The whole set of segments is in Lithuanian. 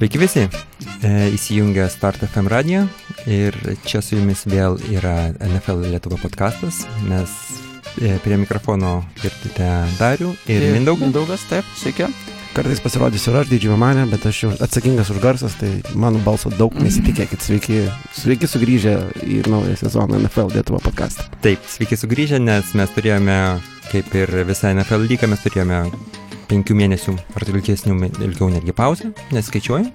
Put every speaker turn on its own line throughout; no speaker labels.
Sveiki visi, e, įsijungę Start FM radiją ir čia su jumis vėl yra NFL Lietuva podcastas. Mes e, prie mikrofono girdite Darių ir Mindaugą.
Mindaugas, taip, sveiki.
Kartais pasirodysiu ir aš didžiąją manę, bet aš jau atsakingas už garsas, tai mano balso daug nesitikėkit. Sveiki, sveiki sugrįžę į naują sezoną NFL Lietuva podcastą.
Taip, sveiki sugrįžę, nes mes turėjome, kaip ir visą NFL lygą, mes turėjome penkių mėnesių ar ilgesnių, ilgiau netgi pauzę, neskaičiuoju.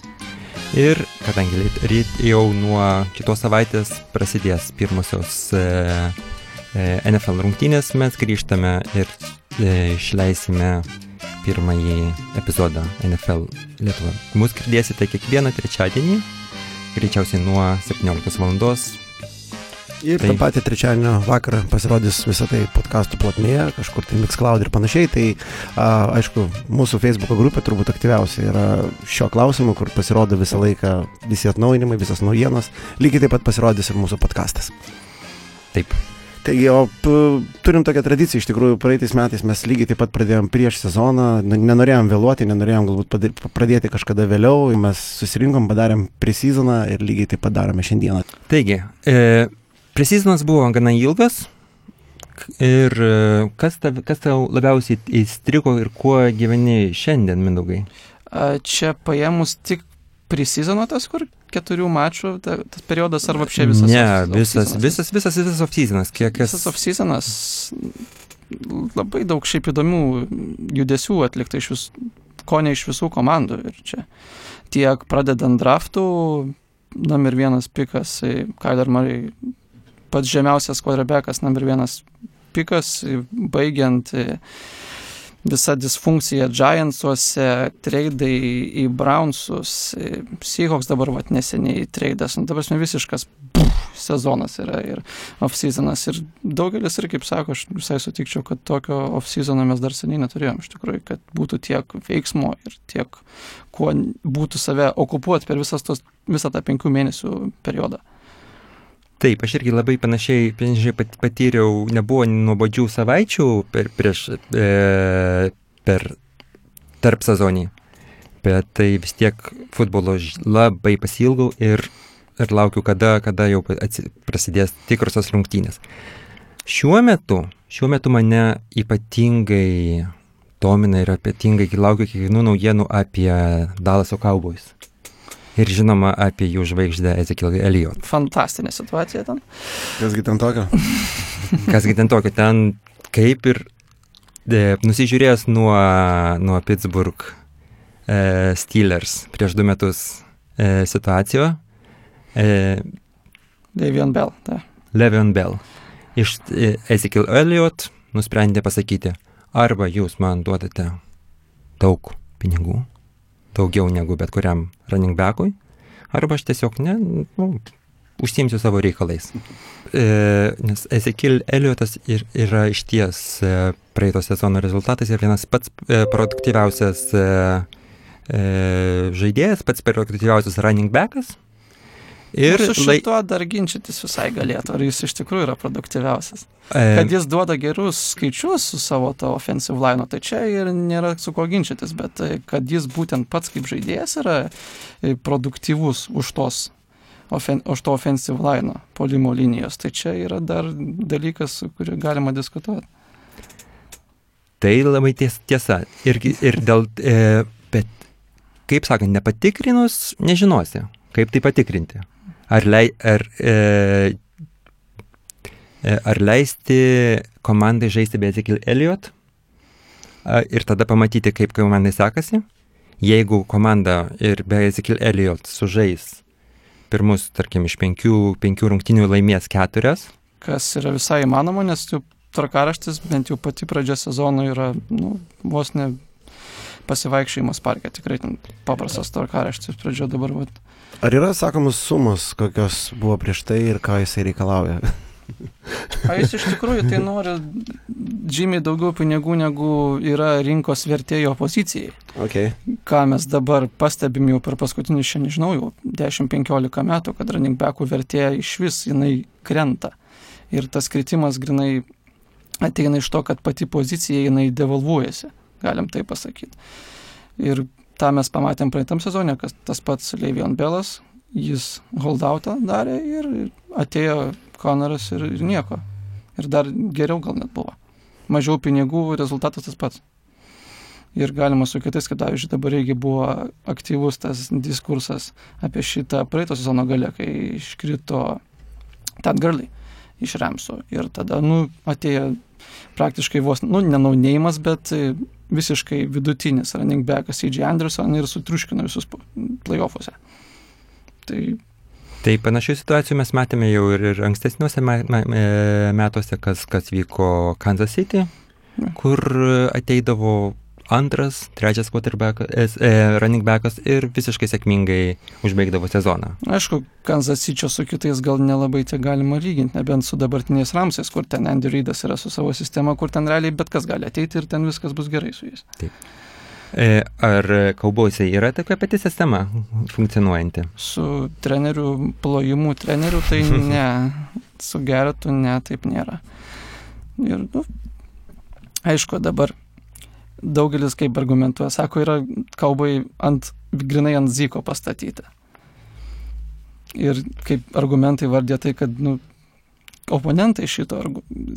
Ir kadangi ryt jau nuo kitos savaitės prasidės pirmosios e, e, NFL rungtynės, mes grįžtame ir e, išleisime pirmąjį epizodą NFL Lietuva. Mūsų girdėsite kiekvieną trečiadienį, greičiausiai nuo 17 val.
Ir
Tai-
tą patį trečiadienio vakarą pasirodys visą tai podcastų plotmėje, kažkur tai Mixcloud ir panašiai. Tai a, aišku, mūsų Facebook grupė turbūt aktyviausia yra šio klausimu, kur pasirodo visą laiką visi atnaujinimai, visas naujienos. Lygiai taip pat pasirodys ir mūsų podcastas.
Taip.
Taigi, o turim tokią tradiciją, iš tikrųjų, praeitais metais mes lygiai taip pat pradėjom prieš sezoną, nenorėjom vėluoti, nenorėjom galbūt pradėti kažkada vėliau, mes susirinkom, padarėm presezoną ir lygiai taip pat darome šiandieną.
Taigi, e, presizonas buvo gana ilgas. Ir e, kas, tav, kas tau labiausiai įstrigo ir kuo gyveni šiandien, Mindaugai?
A, Čia paėmus tik prisizono tas, kur keturių mačų ta, tas periodas ar apšė visas?
ne,
off-
visas, visas, visas, visas off-seasonas. Kiek.
Visas off-seasonas. Labai daug šiaip įdomių judesių atlikta iš vis, ko ne iš visų komandų. Ir čia tiek pradedant draftų, number vienas pikas, e, Kyler Murray, pats žemiausias quarterbackas, number vienas pikas, baigiant e, visa disfunkcija Giantsuose, treidai į Brownsus, e, Seahawks dabar vat neseniai treidas, nu, dabar mes visiškas pff, sezonas yra ir off-seasonas. Ir daugelis ir kaip sako, aš visai sutikčiau, kad tokio off-seasono mes dar seniai neturėjom. Iš tikrųjų, kad būtų tiek veiksmo ir tiek, kuo būtų save okupuoti per visas tos, visą tą penkių mėnesių periodą.
Taip, aš irgi labai panašiai, panašiai pat- patyriau, nebuvo nuobodžių savaičių per, prieš, e, per tarp sezonį, bet tai vis tiek futbolo labai pasilgau ir, ir laukiu, kada, kada jau atsi, prasidės tikrosios rungtynės. Šiuo metu, šiuo metu mane ypatingai domina ir ypatingai laukiu kiekvienų naujienų apie Dalaso Cowboys. Ir žinoma apie jų žvaigždę Ezekiel Elliot.
Fantastinė situacija ten.
Kasgi ten tokio?
Kasgi ten tokio, ten kaip ir e, nusižiūrėjęs nuo, nuo Pittsburgh e, Steelers prieš du metus e, situacijo, e,
Davion Bell. Tai.
Levion Bell iš e, Ezekiel Elliot nusprendė pasakyti, arba jūs man duodate daug pinigų, daugiau negu bet kuriam running backui, arba aš tiesiog ne, nu, užsiimsiu savo reikalais. E, nes Ezekiel Elliotas ir, yra išties e, praeito sezono rezultatas ir vienas pats e, produktyviausias e, e, žaidėjas, pats produktyviausias running backas.
Ir su šituo dar ginčytis visai galėtų, ar jis iš tikrųjų yra produktyviausias.
e,
Kad jis duoda gerus skaičius su savo to offensive line, tai čia ir nėra su ko ginčytis, bet e, kad jis būtent pats kaip žaidėjas yra e, produktyvus už tos ofen, už to offensive line, polimo linijos, tai čia yra dar dalykas, su kuriuo galima diskutuoti.
Tai labai ties, tiesa. Ir, ir dėl, e, bet, kaip sakant, nepatikrinus, nežinosi, kaip tai patikrinti. Ar, lei, ar, e, e, ar leisti komandai žaisti be Ezekiel Elliot ir tada pamatyti, kaip komandai sekasi. Jeigu komanda ir be Ezekiel Elliot sužais pirmus, tarkim, iš penkių, penkių rungtinių laimės keturias,
Kas yra visai įmanoma, nes jų tvarkaraštis, bent jau pati pradžia sezono yra, nu, vos ne pasivaikščiojimas parke, tikrai paprastas tvarkaraštis pradžio dabar, vat,
Ar yra sakomos sumos, kokios buvo prieš tai ir ką jisai reikalauja?
A jis iš tikrųjų tai nori žymiai daugiau pinigų negu yra rinkos vertėjo pozicijai.
Okay.
Ką mes dabar pastebim jau per paskutinius, šiandien nežinau, jau 10-15 metų, kad running backų vertė iš vis jinai krenta. Ir tas kritimas grinai ateina iš to, kad pati pozicija jinai devalvuojasi, galim tai pasakyti. Ir tą mes pamatėm praeitam sezonė, kad tas pats Levion Belas, jis holdoutą darė ir atėjo Konaras ir, ir nieko. Ir dar geriau gal net buvo. Mažiau pinigų, rezultatas tas pats. Ir galima su kitais, kad, pavyzdžiui, dabar irgi buvo aktyvus tas diskursas apie šitą praeito sezono galę, kai iškrito Tad Garlai iš Remso. Ir tada, nu, atėjo praktiškai vos, nu, nenaunėjimas, bet visiškai vidutinis running backas CJ Anderson ir sutriuškino visus playoffuose. Tai
Tai panašių situacijų mes matėme jau ir, ir ankstesniuose metuose, kas, kas vyko Kansas City, kur ateidavo antras, trečias quarterbackas, e, running backas ir visiškai sėkmingai užbaigdavo sezoną.
Aišku, Kansas City su kitais gal nelabai čia galima lyginti, nebent su dabartiniais Ramsais, kur ten Andy Reidas yra su savo sistema, kur ten realiai bet kas gali ateiti ir ten viskas bus gerai su jais.
Taip. E, ar kauboisiai yra tokia pati sistema funkcionuojanti?
Su treneriu, plojimų treneriu, tai ne. Su geretu ne, taip nėra. Ir, nu, aišku, dabar daugelis kaip argumentuoja, sako, yra kalbai ant, grinai ant zyko pastatyti. Ir kaip argumentai vardė tai, kad, nu, oponentai šito,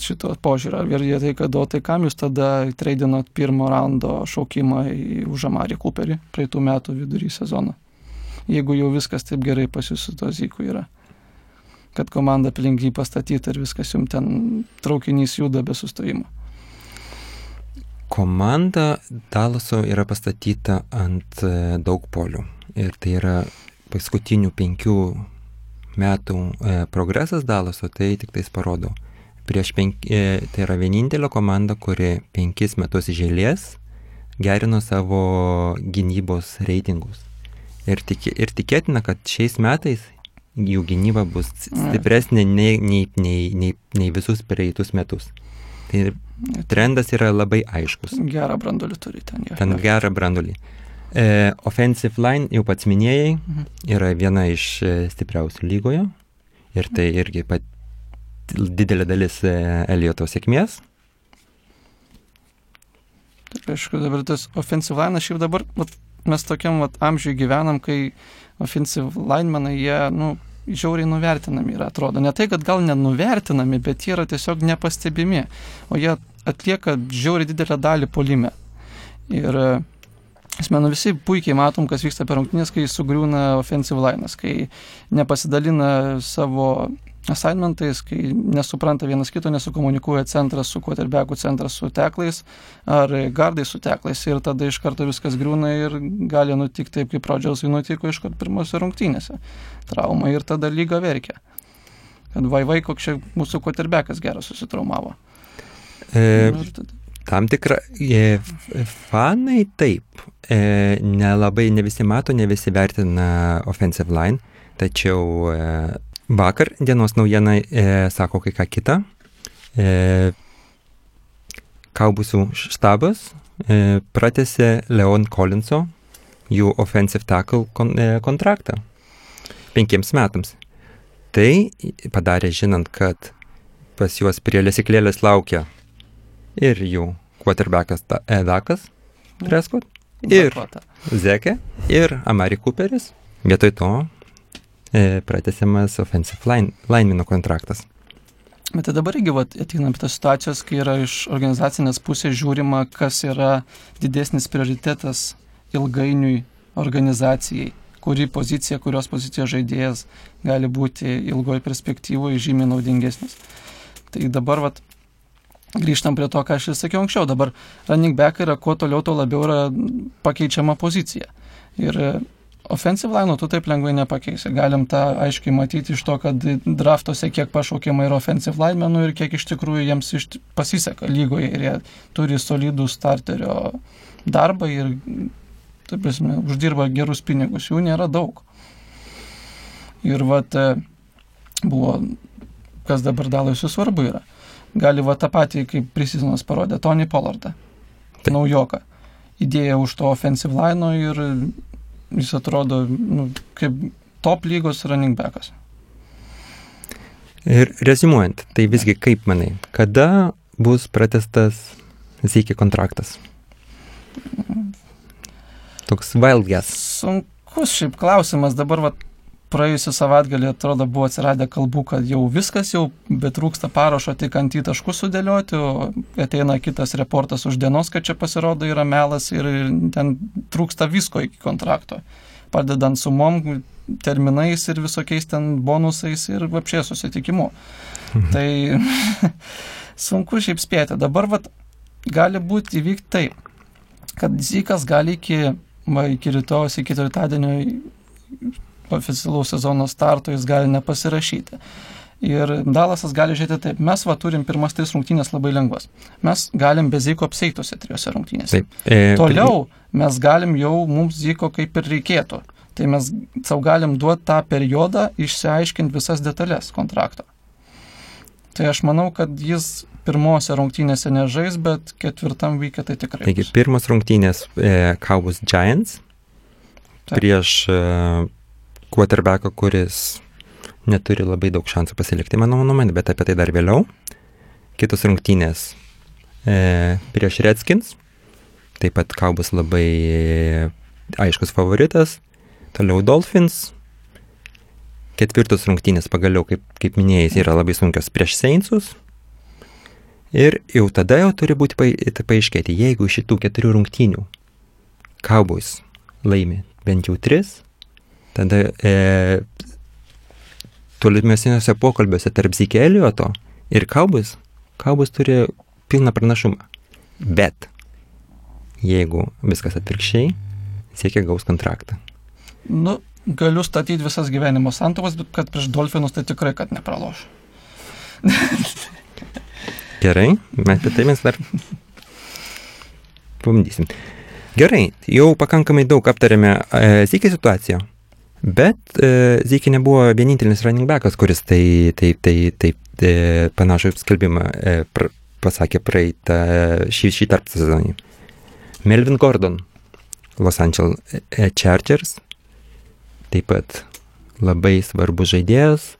šito požiūrio vardė tai, kad o tai kam jūs tada treidinot pirmo raundo šaukimą į užamarį Cooperį praeitų metų vidury sezono. Jeigu jau viskas taip gerai pas jūs su to zyku yra kad komanda aplink jį pastatyta ir viskas jums ten traukinys juda be sustojimo.
Komanda Dalaso yra pastatyta ant e, daug polių. Ir tai yra paskutinių penkių metų e, progresas Dalaso, tai tik tais parodo. Prieš penk, e, tai yra vienintelė komanda, kuri penkis metus žėlės gerino savo gynybos reitingus. Ir, tik, ir tikėtina, kad šiais metais jų gynyba bus stipresnė nei, nei, nei, nei, nei visus pereitus metus. Tai trendas yra labai aiškus.
Gerą brandolį turi ten. Jo.
Ten gerą brandolį. E, offensive line, jau pats minėjai, mhm. yra viena iš e, stipriausių lygoje. Ir tai irgi pat didelė dalis e, Elioto sėkmės.
Aišku, dabar tas offensive line, šiaip dabar vat, mes tokiam vat, amžiui gyvenam, kai offensive linemenai, jie, nu, žiauriai nuvertinami yra, atrodo. Ne tai, kad gal nenuvertinami, bet jie yra tiesiog nepastebimi, o jie atlieka žiauriai didelę dalį polime. Ir Asmenų visi puikiai matom, kas vyksta per rungtynės, kai sugriūna offensive linas, kai nepasidalina savo assignmentais, kai nesupranta vienas kito, nesukomunikuoja centras su quarterbacku, centras su teklais ar gardai su teklais ir tada iš karto viskas griūna ir gali nutikti taip, kaip Rodžersui nutiko iš karto pirmose rungtynėse. Trauma ir tada lyga verkia. Kad vai vai, koks čia mūsų quarterbackas geras susitraumavo.
E, tam tikra, e, fanai taip, e, nelabai, ne visi mato, ne visi vertina offensive line, tačiau e, Vakar dienos naujiena e, sako kai ką kitą. E, Kaubusių štabas e, pratėsi Leon Collinso, jų offensive tackle kon, e, kontraktą penkiems metams. Tai padarė žinant, kad pas juos prie lesiklėlės laukia ir jų quarterbackas Edakas Prescott, ir Zekė, ir Amari Cooperis. Vietoj to pratesiamas offensive line, linemino kontraktas.
Bet tai dabar irgi vat, ateinam prie situacijos, kai yra iš organizacinės pusės žiūrima, kas yra didesnis prioritetas ilgainiui organizacijai, kuri pozicija, kurios pozicijos žaidėjas gali būti ilgoje perspektyvoje žymiai naudingesnis. Tai dabar vat, grįžtam prie to, ką aš ir sakiau anksčiau, dabar running back yra kuo toliau, tuo labiau yra pakeičiama pozicija. Ir Offensive line tu taip lengvai nepakeisi. Galim tą aiškiai matyti iš to, kad draftuose kiek pašaukiama yra offensive linemenų ir kiek iš tikrųjų jiems iš, pasiseka lygoje ir jie turi solidų starterio darbą ir, taip prasme, uždirba gerus pinigus. Jų nėra daug. Ir vat e, buvo, kas dabar dalaisu svarbu yra. Gali va tą patį, kaip prisizonas parodė, Tony Pollardą, naujoką. Idėja už to offensive line ir jis atrodo nu, kaip top lygos running backas.
Ir rezimuojant, tai visgi kaip manai, kada bus pratestas Zyki kontraktas? Toks wild guess.
Sunkus šiaip klausimas. Dabar vat, praėjusią savaitgalį atrodo buvo atsiradę kalbų, kad jau viskas jau, bet trūksta parašo tik ant į taškus sudėlioti, o ateina kitas reportas už dienos, kad čia pasirodo yra melas ir ten trūksta visko iki kontrakto. Padedant sumom, terminais ir visokiais ten bonusais ir apšė susitikimu. Mhm. Tai sunku šiaip spėti. Dabar vat, gali būti įvykti taip, kad Zykas gali iki, va, iki rytojus, iki ketvirtadienio oficialaus sezono starto jis gali nepasirašyti. Ir Dalasas gali žiūrėti taip, mes va turim pirmas tris rungtynės labai lengvas. Mes galim be Zyko apseitose trijose rungtynėse. Taip, e, Toliau mes galim jau mums Zyko kaip ir reikėtų. Tai mes savo galim duoti tą periodą išsiaiškinti visas detalės kontrakto. Tai aš manau, kad jis pirmose rungtynėse nežais, bet ketvirtam vykė tai tikrai.
Taigi, pirmas rungtynės e, Cowboys Giants Taip. prieš e, quarterbacką, kuris neturi labai daug šansų pasilikti, mano nuomonė, bet apie tai dar vėliau. Kitos rungtynės e, prieš Redskins, taip pat Kaubus labai aiškus favoritas, toliau Dolphins, ketvirtos rungtynės pagaliau, kaip, kaip minėjai, yra labai sunkios prieš Seinsus. Ir jau tada jau turi būti paaiškėti, jeigu šitų keturių rungtynių Cowboys laimi bent jau tris, tada e, tolimesniuose pokalbiuose tarp Zikelioto ir Kaubus, Kaubus turi pilną pranašumą. Bet jeigu viskas atvirkščiai, siekia gaus kontraktą.
Nu, galiu statyti visas gyvenimo santovas, bet kad prieš Dolfinus tai tikrai, kad nepraloš.
Gerai, mes apie tai mes dar pabandysim. Gerai, jau pakankamai daug aptarėme e, Zykį situaciją, bet e, Zykį nebuvo vienintelis running backas, kuris tai, tai, tai, tai e, panašų skelbimą e, pr, pasakė praeitą šį, šį tarp sezonį. Melvin Gordon, Los Angeles e, Chargers, taip pat labai svarbus žaidėjas,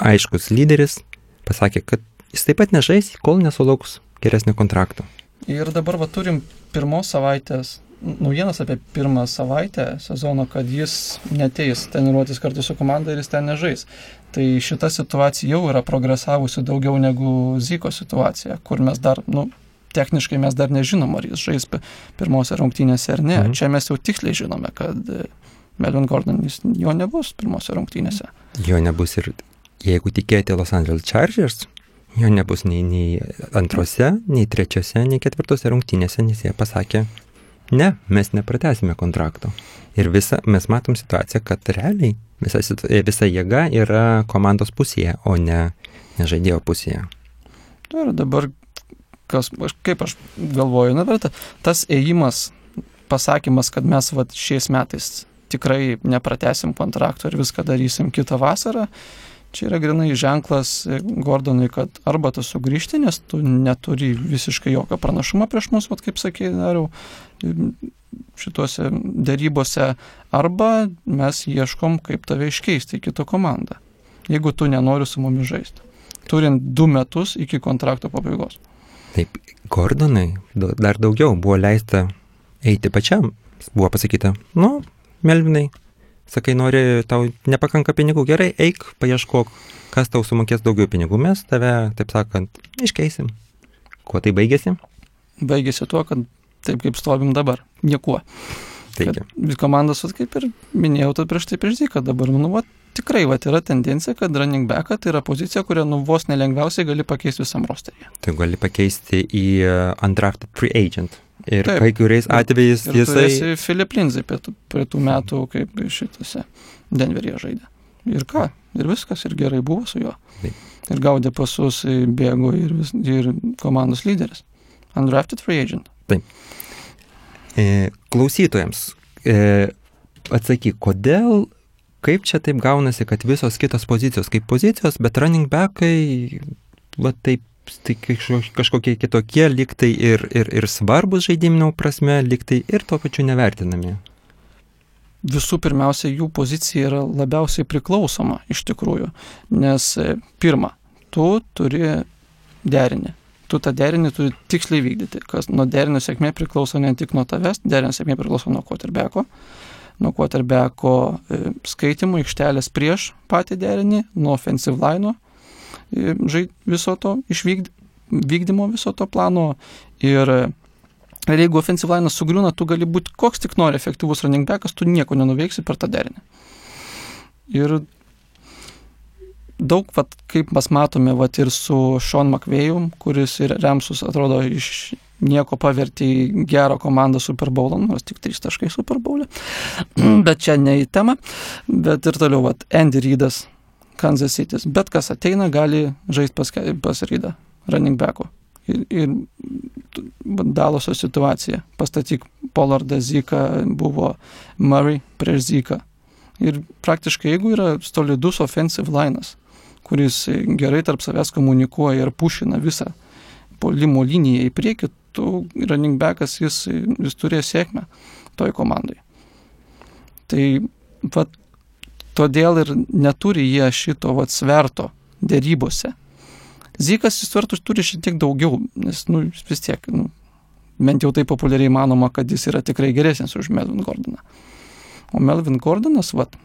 aiškus lyderis, pasakė, kad jis taip pat nežais, kol nesulauks geresnio kontrakto.
Ir dabar va turim pirmos savaitės naujienas apie pirmą savaitę sezono, kad jis neteis treniruotis kartu su komanda ir jis ten nežais. Tai šita situacija jau yra progresavusi daugiau negu Zyko situacija, kur mes dar, nu, techniškai mes dar nežinom, ar jis žais pirmose rungtynėse ar ne. Mhm. Čia mes jau tiksliai žinome, kad e, Melvin Gordon jis, jo nebus pirmose rungtynėse.
Jo nebus ir jeigu tikėti Los Angeles Chargers, Jo nebus nei, nei antrose, nei trečiose, nei ketvirtose rungtynėse, nes jie pasakė, ne, mes nepratesime kontrakto. Ir visa, mes matom situaciją, kad realiai visa, visa jėga yra komandos pusėje, o ne, ne žaidėjo pusėje.
Ir dabar, kas, kaip aš galvoju, na, bet tas ėjimas, pasakymas, kad mes vat, šiais metais tikrai nepratesim kontrakto ir viską darysim kitą vasarą, Čia yra grinai ženklas Gordonui, kad arba tu sugrįžti, nes tu neturi visiškai jokio pranašumo prieš mus, vat, kaip sakė, dariau, šituose dėrybose, arba mes ieškom, kaip tave iškeisti į kitą komandą, jeigu tu nenori su mumis žaisti, turint du metus iki kontrakto pabaigos.
Taip, Gordonai dar daugiau buvo leista eiti pačiam, buvo pasakyta, nu, Melvinai, sakai, nori, tau nepakanka pinigų, gerai, eik, paieškok, kas tau sumokės daugiau pinigų, mes tave, taip sakant, iškeisim. Kuo tai baigėsi?
Baigėsi tuo, kad taip kaip stovim dabar, niekuo. Taigi. Komandas, kaip ir minėjau, tad prieš tai prieš tai, kad dabar, nu, va, tikrai, va, yra tendencija, kad running back tai yra pozicija, kurią, nu, vos nelengviausiai gali pakeisti visam rosterį.
Tai gali pakeisti į uh, undrafted free agent. Ir Taip, kai kuriais atvejais
ir jisai... Filip Linzai prie, prie tų metų, kaip šitose Denveryje žaidė. Ir ką, ir viskas, ir gerai buvo su juo. Taip. Ir gaudė pasus, bėgo ir, vis, ir komandos lyderis. Undrafted free agent.
Taip. E, klausytojams, e, atsakyk, kodėl, kaip čia taip gaunasi, kad visos kitos pozicijos kaip pozicijos, bet running backai, va taip tai kažkokie kitokie, liktai ir, ir, ir svarbus žaidiminių prasme, liktai ir tuo pačiu nevertinami.
Visų pirmiausia, jų pozicija yra labiausiai priklausoma iš tikrųjų, nes e, pirma, tu turi derinį. Tu tą derinį turi tiksliai vykdyti, kas nuo derinio sėkmė priklauso ne tik nuo tavęs, derinio sėkmė priklauso nuo quarterbacko, nuo quarterbacko e, skaitimų aikštelės prieš patį derinį, nuo offensive line žai, viso to išvykdymo viso to plano ir Ir jeigu offensive line sugriūna, tu gali būti koks tik nori efektyvus running backas, tu nieko nenuveiksi per tą derinį. Ir daug, vat, kaip mes matome, vat, ir su Sean McVėjum, kuris ir Remsus atrodo iš nieko pavertė į gerą komandą Super Bowl, nors tik 3 taškai Super Bowl. bet čia ne į temą. Bet ir toliau, vat, Andy Rydas, Kansas City. Bet kas ateina, gali žaisti pas, pas Rydą, running backu. Ir, ir Daloso situacija. Pastatyk Pollardą Zyką, buvo Murray prieš Zyką. Ir praktiškai, jeigu yra solidus offensive linas, kuris gerai tarp savęs komunikuoja ir pušina visą polimo liniją į priekį, tu running backas jis, jis turės sėkmę toj komandai. Tai vat, todėl ir neturi jie šito vat, sverto dėrybose. Zykas jis svertų turi šiek tiek daugiau, nes nu, vis tiek, nu, bent jau tai populiariai manoma, kad jis yra tikrai geresnis už Melvin Gordoną. O Melvin Gordonas, vat,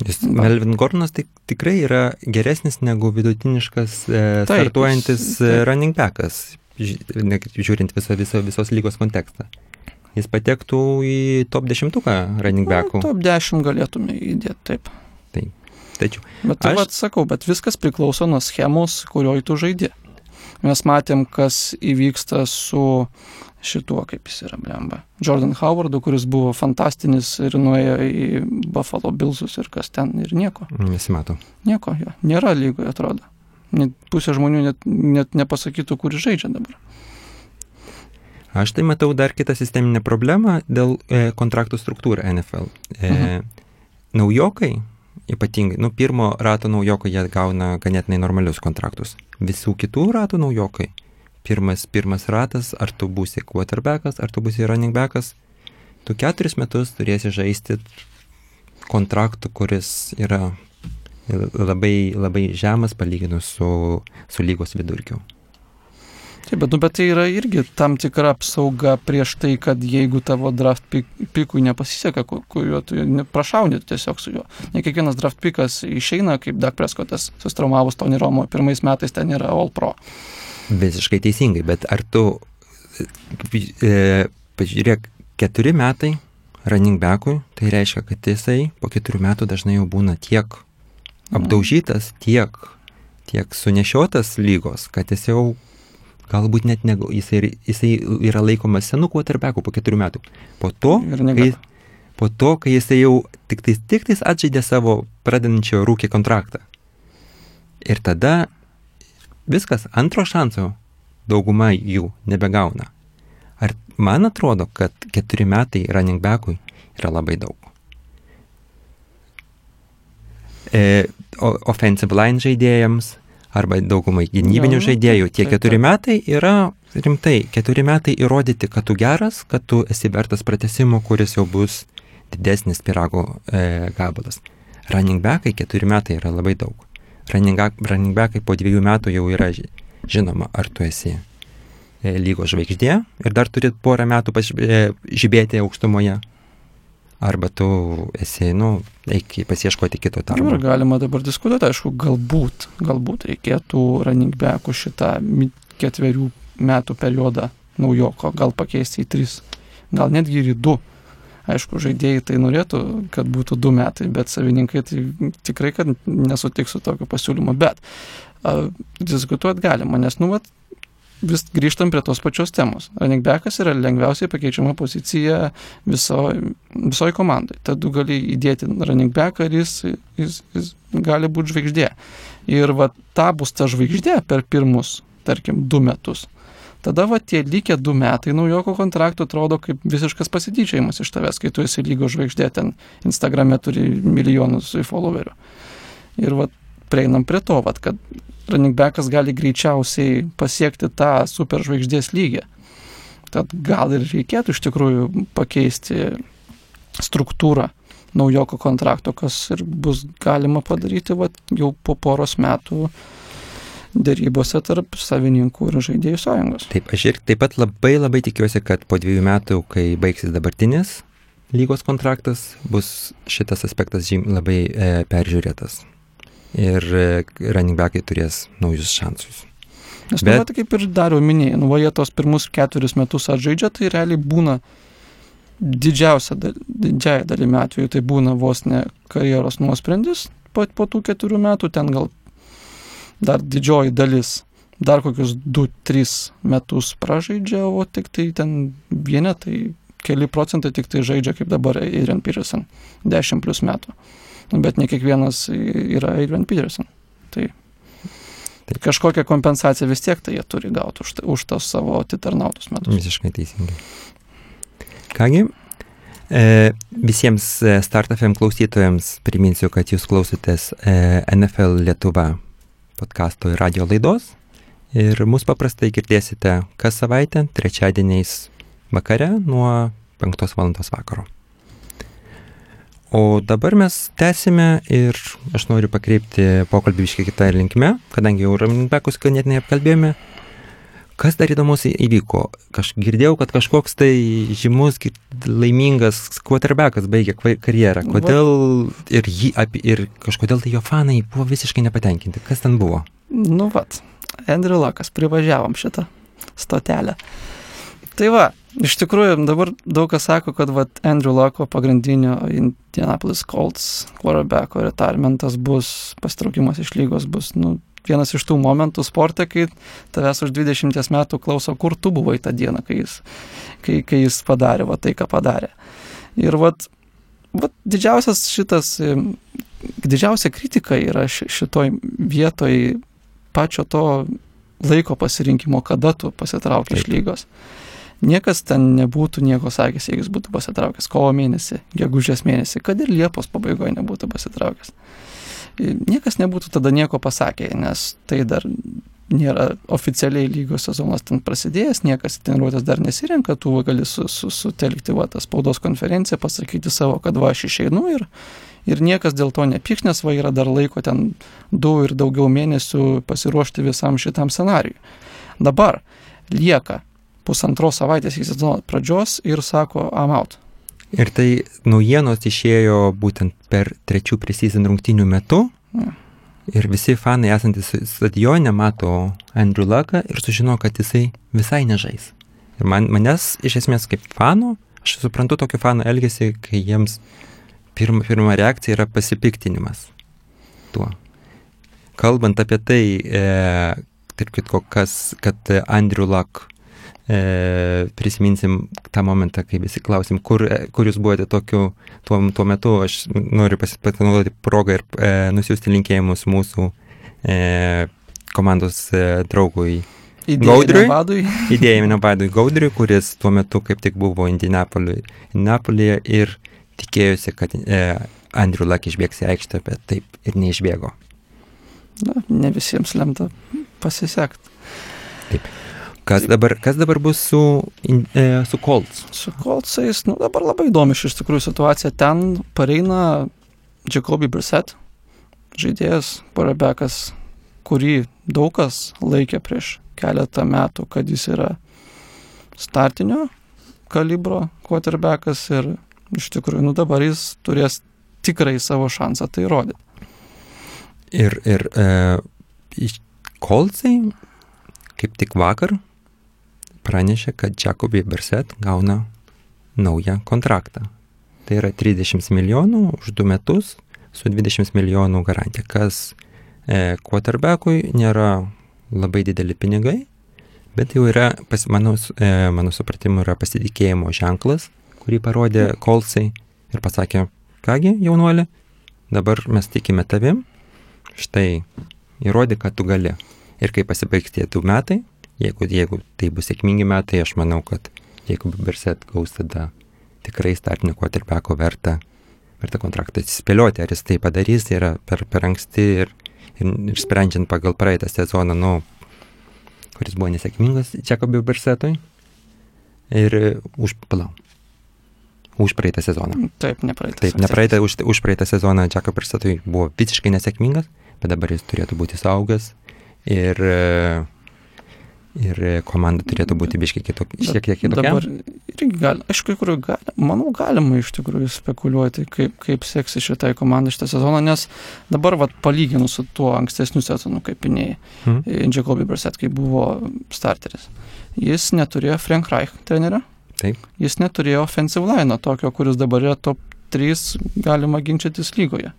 Jis, Melvin Gordonas tik, tikrai yra geresnis negu vidutiniškas e, Taip, startuojantis jis, e, running backas, žiūrint visą, visą, visos lygos kontekstą. Jis patektų į top 10 running backų.
Na, top 10 galėtume įdėti, taip.
Taip. Tačiau.
Bet aš vat, sakau, bet viskas priklauso nuo schemos, kurioje tu žaidži. Mes matėm, kas įvyksta su šituo, kaip jis yra, blemba. Jordan Howardu, kuris buvo fantastinis ir nuėjo į Buffalo Billsus ir kas ten ir nieko.
Nesimato.
Nieko, jo. Nėra lygoje, atrodo. Net pusė žmonių net, net nepasakytų, kur žaidžia dabar.
Aš tai matau dar kitą sisteminę problemą dėl e, kontraktų struktūrų NFL. E, mhm. Naujokai, ypatingai, nu, pirmo rato naujokai jie gauna ganėtinai normalius kontraktus. Visų kitų ratų naujokai pirmas, pirmas ratas, ar tu būsi quarterbackas, ar tu būsi running backas, tu keturis metus turėsi žaisti kontraktų, kuris yra labai, labai žemas palyginus su, su lygos vidurkiu.
Taip, bet, nu, bet tai yra irgi tam tikra apsauga prieš tai, kad jeigu tavo draft pikui nepasiseka, kuriuo tu prašauni tiesiog su juo. Ne kiekvienas draft pikas išeina, kaip Dak Preskotas sustraumavus Tony Romo, pirmais metais ten yra All Pro.
Visiškai teisingai, bet ar tu, e, pažiūrėk, keturi metai running backui, tai reiškia, kad jisai po keturių metų dažnai jau būna tiek apdaužytas, tiek, tiek sunešiotas lygos, kad jis jau galbūt net negu, jisai, jisai yra laikomas senu quarterbacku po keturių metų. Po to, kai, po to, kai jisai jau tik tais, tik tais atžaidė savo pradedančio rūkį kontraktą. Ir tada viskas, antro šanso dauguma jų nebegauna. Ar man atrodo, kad keturi metai running backui yra labai daug. E, offensive line žaidėjams arba daugumai gynybinių žaidėjų tie keturi metai yra rimtai, keturi metai įrodyti, kad tu geras, kad tu esi vertas pratesimo, kuris jau bus didesnis pirago e, gabalas. Running backai keturi metai yra labai daug running backai po dviejų metų jau yra žinoma, ar tu esi e, lygos žvaigždė ir dar turi porą metų e, žibėti aukštumoje. Arba tu esi, nu, eik pasieškoti kito darbo.
Ir galima dabar diskutuoti, aišku, galbūt, galbūt reikėtų running backų šitą ketverių metų periodą naujoko, gal pakeisti į tris, gal netgi ir į du Aišku, žaidėjai tai norėtų, kad būtų du metai, bet savininkai tai tikrai, kad nesutiks su tokio pasiūlymo. Bet a, diskutuoti galima, nes, nu, vat, vis grįžtam prie tos pačios temos. Running backas yra lengviausiai pakeičiama pozicija visoje visoj komandai. Tad tu gali įdėti running backą ir jis, jis, jis gali būti žvaigždė. Ir va ta bus ta žvaigždė per pirmus, tarkim, du metus tada va tie likę du metai naujoko kontrakto atrodo kaip visiškas pasityčiojimas iš tavęs, kai tu esi lygos žvaigždė, ten Instagrame turi milijonus followerių. Ir va prieinam prie to, va, kad running backas gali greičiausiai pasiekti tą superžvaigždės lygį. Tad gal ir reikėtų iš tikrųjų pakeisti struktūrą naujoko kontrakto, kas ir bus galima padaryti va, jau po poros metų dėrybose tarp savininkų ir žaidėjų sąjungos.
Taip, aš ir taip pat labai labai tikiuosi, kad po dviejų metų, kai baigsis dabartinis lygos kontraktas, bus šitas aspektas labai e, peržiūrėtas. Ir e, running backai turės naujus šansus.
Nes, Bet... nu, va, kaip ir dariau minėjai, nu, jie tos pirmus keturis metus atžaidžia, tai realiai būna didžiausia, didžiaja dalimi atveju, tai būna vos ne karjeros nuosprendis po, po tų keturių metų, ten gal dar didžioji dalis, dar kokius 2-3 metus pražaidžia, o tik tai ten vienetai, keli procentai tik tai žaidžia kaip dabar Adrian Peterson, 10 plus metų. Bet ne kiekvienas yra Adrian Peterson. Tai Tai kažkokią kompensaciją vis tiek tai jie turi gauti už, už tos savo atitarnautus metus.
Visiškai teisingai. Kągi, e, visiems e, StartFM klausytojams priminsiu, kad jūs klausotės e, NFL Lietuva podkasto ir radio laidos. Ir mus paprastai girdėsite kas savaitę, trečiadieniais vakare nuo 5 val. vakaro. O dabar mes tęsime ir aš noriu pakreipti pokalbį iškiek kitą linkme, kadangi jau Raminbekus ganėtinai apkalbėjome. Kas dar įdomus įvyko? Aš girdėjau, kad kažkoks tai žymus, laimingas quarterbackas baigė karjerą. Kodėl ir, jį, ir kažkodėl tai jo fanai buvo visiškai nepatenkinti. Kas ten buvo?
Nu vat, Andrew Lakas, privažiavom šitą stotelę. Tai va, iš tikrųjų dabar daug kas sako, kad va, Andrew Locko pagrindinio Indianapolis Colts quarterbacko retiramentas bus, pastraukimas iš lygos bus, nu, vienas iš tų momentų sporte, kai tavęs už 20 metų klauso, kur tu buvai tą dieną, kai jis, kai, kai jis padarė va, tai, ką padarė. Ir va, va, didžiausias šitas, didžiausia kritika yra šitoj vietoj pačio to laiko pasirinkimo, kada tu pasitrauki iš lygos. Niekas ten nebūtų nieko sakęs, jeigu jis būtų pasitraukęs kovo mėnesį, gegužės mėnesį, kad ir Liepos pabaigoje nebūtų pasitraukęs. Niekas nebūtų tada nieko pasakę, nes tai dar nėra oficialiai lygos sezonas ten prasidėjęs, niekas treniruotės dar nesirenka, tu gali su, su, sutelkti va, tą spaudos konferenciją, pasakyti savo, kad va aš išeinu ir, ir niekas dėl to nepyks, nes va yra dar laiko ten du ir daugiau mėnesių pasiruošti visam šitam scenariui. Dabar lieka pusantros savaitės iki sezono pradžios ir sako, I'm out.
Ir tai naujienos išėjo būtent per trečių preseason rungtinių metu. Ja. Ir visi fanai esantis stadione mato Andrew Lucką ir sužino, kad jisai visai nežais. Ir man, manęs iš esmės kaip fanų, aš suprantu tokio fanų elgesį, kai jiems pirma, pirma reakcija yra pasipiktinimas tuo. Kalbant apie tai, e, tarp kitko, kas, kad Andrew Luck e, prisiminsim tą momentą, kai visi klausim, kur, e, kur jūs buvote tokiu, tuo, tuo metu, aš noriu pasinaudoti progą ir e, nusiųsti linkėjimus mūsų e, komandos e, draugui.
Gaudriui.
Idėjimino vadui Gaudriui, kuris tuo metu kaip tik buvo Indianapolyje ir tikėjosi, kad e, Andrew Luck išbėgs į aikštę, bet taip ir neišbėgo.
Na, ne visiems lemta pasisekti.
Taip. Kas dabar, kas dabar bus su, e, su Colts?
Su Coltsais, nu dabar labai įdomi iš tikrųjų situacija. Ten pareina Jacoby Brissett, žaidėjas, parabekas, kurį daug kas laikė prieš keletą metų, kad jis yra startinio kalibro quarterbackas ir iš tikrųjų, nu dabar jis turės tikrai savo šansą tai rodyti.
Ir, ir e, Coltsai kaip tik vakar pranešė, kad Jacobi Berset gauna naują kontraktą. Tai yra 30 milijonų už 2 metus su 20 milijonų garantija, kas e, quarterbackui nėra labai dideli pinigai, bet jau yra, pas, mano, e, mano supratimu, yra pasitikėjimo ženklas, kurį parodė Kolsai ir pasakė, kągi, jaunuoli, dabar mes tikime tavim, štai įrodė, kad tu gali. Ir kai pasibaigs tie du metai, jeigu, jeigu tai bus sėkmingi metai, aš manau, kad jeigu Berset gaus tada tikrai startinio quarterbacko verta, verta kontraktą atsispėlioti, ar jis tai padarys, tai yra per, per anksti ir, ir, ir sprendžiant pagal praeitą sezoną, nu, kuris buvo nesėkmingas Jacobi Bersetui. Ir už, palau, už praeitą sezoną.
Taip, nepraeitą.
Taip, nepraeitą, už, už praeitą sezoną Jacob Bersetui buvo visiškai nesėkmingas, bet dabar jis turėtų būti saugęs ir, e, ir komanda turėtų būti biškiai kitokia. Šiek tiek kitokia.
Dabar irgi gali, aš kai kur gali, manau, galima iš tikrųjų spekuliuoti, kaip, kaip seksi šitai komandai šitą sezoną, nes dabar vat, palyginus su tuo ankstesniu sezonu, kaip minėjai,
Hmm.
Jacobi Brissett, kai buvo starteris, jis neturėjo Frank Reich trenerio,
Taip.
jis neturėjo offensive line tokio, kuris dabar yra top 3, galima ginčytis lygoje.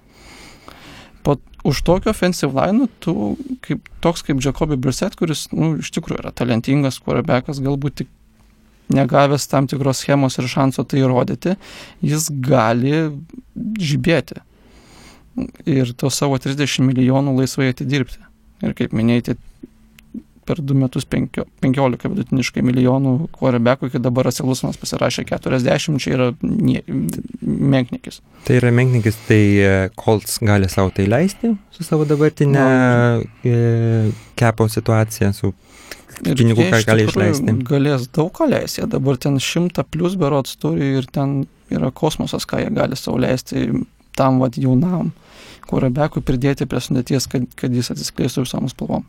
Po, už tokio offensive line tu, kaip, toks kaip Jacobi Brissett, kuris nu, iš tikrųjų yra talentingas quarterbackas, galbūt tik negavęs tam tikros schemos ir šanso tai įrodyti, jis gali žibėti ir to savo 30 milijonų laisvai atidirbti. Ir kaip minėjai, per du metus penkio, 15 vidutiniškai milijonų quarterbackų, iki dabar Asilusinas pasirašė 40, čia yra nie, menknikis.
Tai yra menknikis, tai e, Colts gali savo tai leisti su savo dabartinė e, kepo situacija, su pinigų, ką gali išleisti.
Galės daug ką leisti, dabar ten šimtą plus berots turi ir ten yra kosmosas, ką jie gali sauliaisti tam vad jaunam quarterbackui pridėti prie sudėties, kad, kad jis atsiskleistų visom spalvom.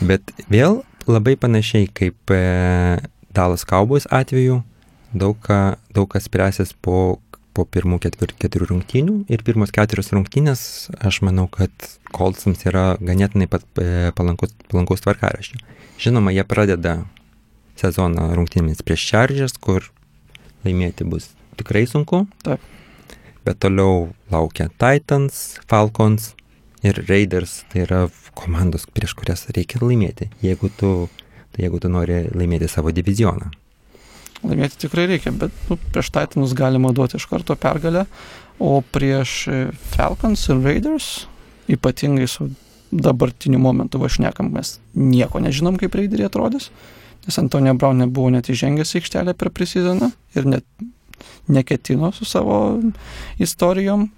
Bet vėl labai panašiai kaip e, Dalas Cowboys atveju, daug, ką, daug kas spręsis po, po pirmų ketvir, keturių rungtynių ir pirmos keturios rungtynės, aš manau, kad Coltsams yra ganėtinai pat e, palankus, palankus tvarkaraščių. Žinoma, jie pradeda sezoną rungtynėmis prieš Chargers, kur laimėti bus tikrai sunku.
Taip.
Bet toliau laukia Titans, Falcons ir Raiders. Tai yra komandos, prieš kurias reikia laimėti, jeigu tu, tai jeigu tu nori laimėti savo divizioną.
Laimėti tikrai reikia, bet nu, prieš Titanus galima duoti iš karto pergalę, o prieš e, Falcons ir Raiders, ypatingai su dabartiniu momentu vašnekam, mes nieko nežinom, kaip Raideriai atrodys, nes Antonija Brown nebuvo net įžengęs į aikštelę per prisizoną ir net neketino su savo istorijom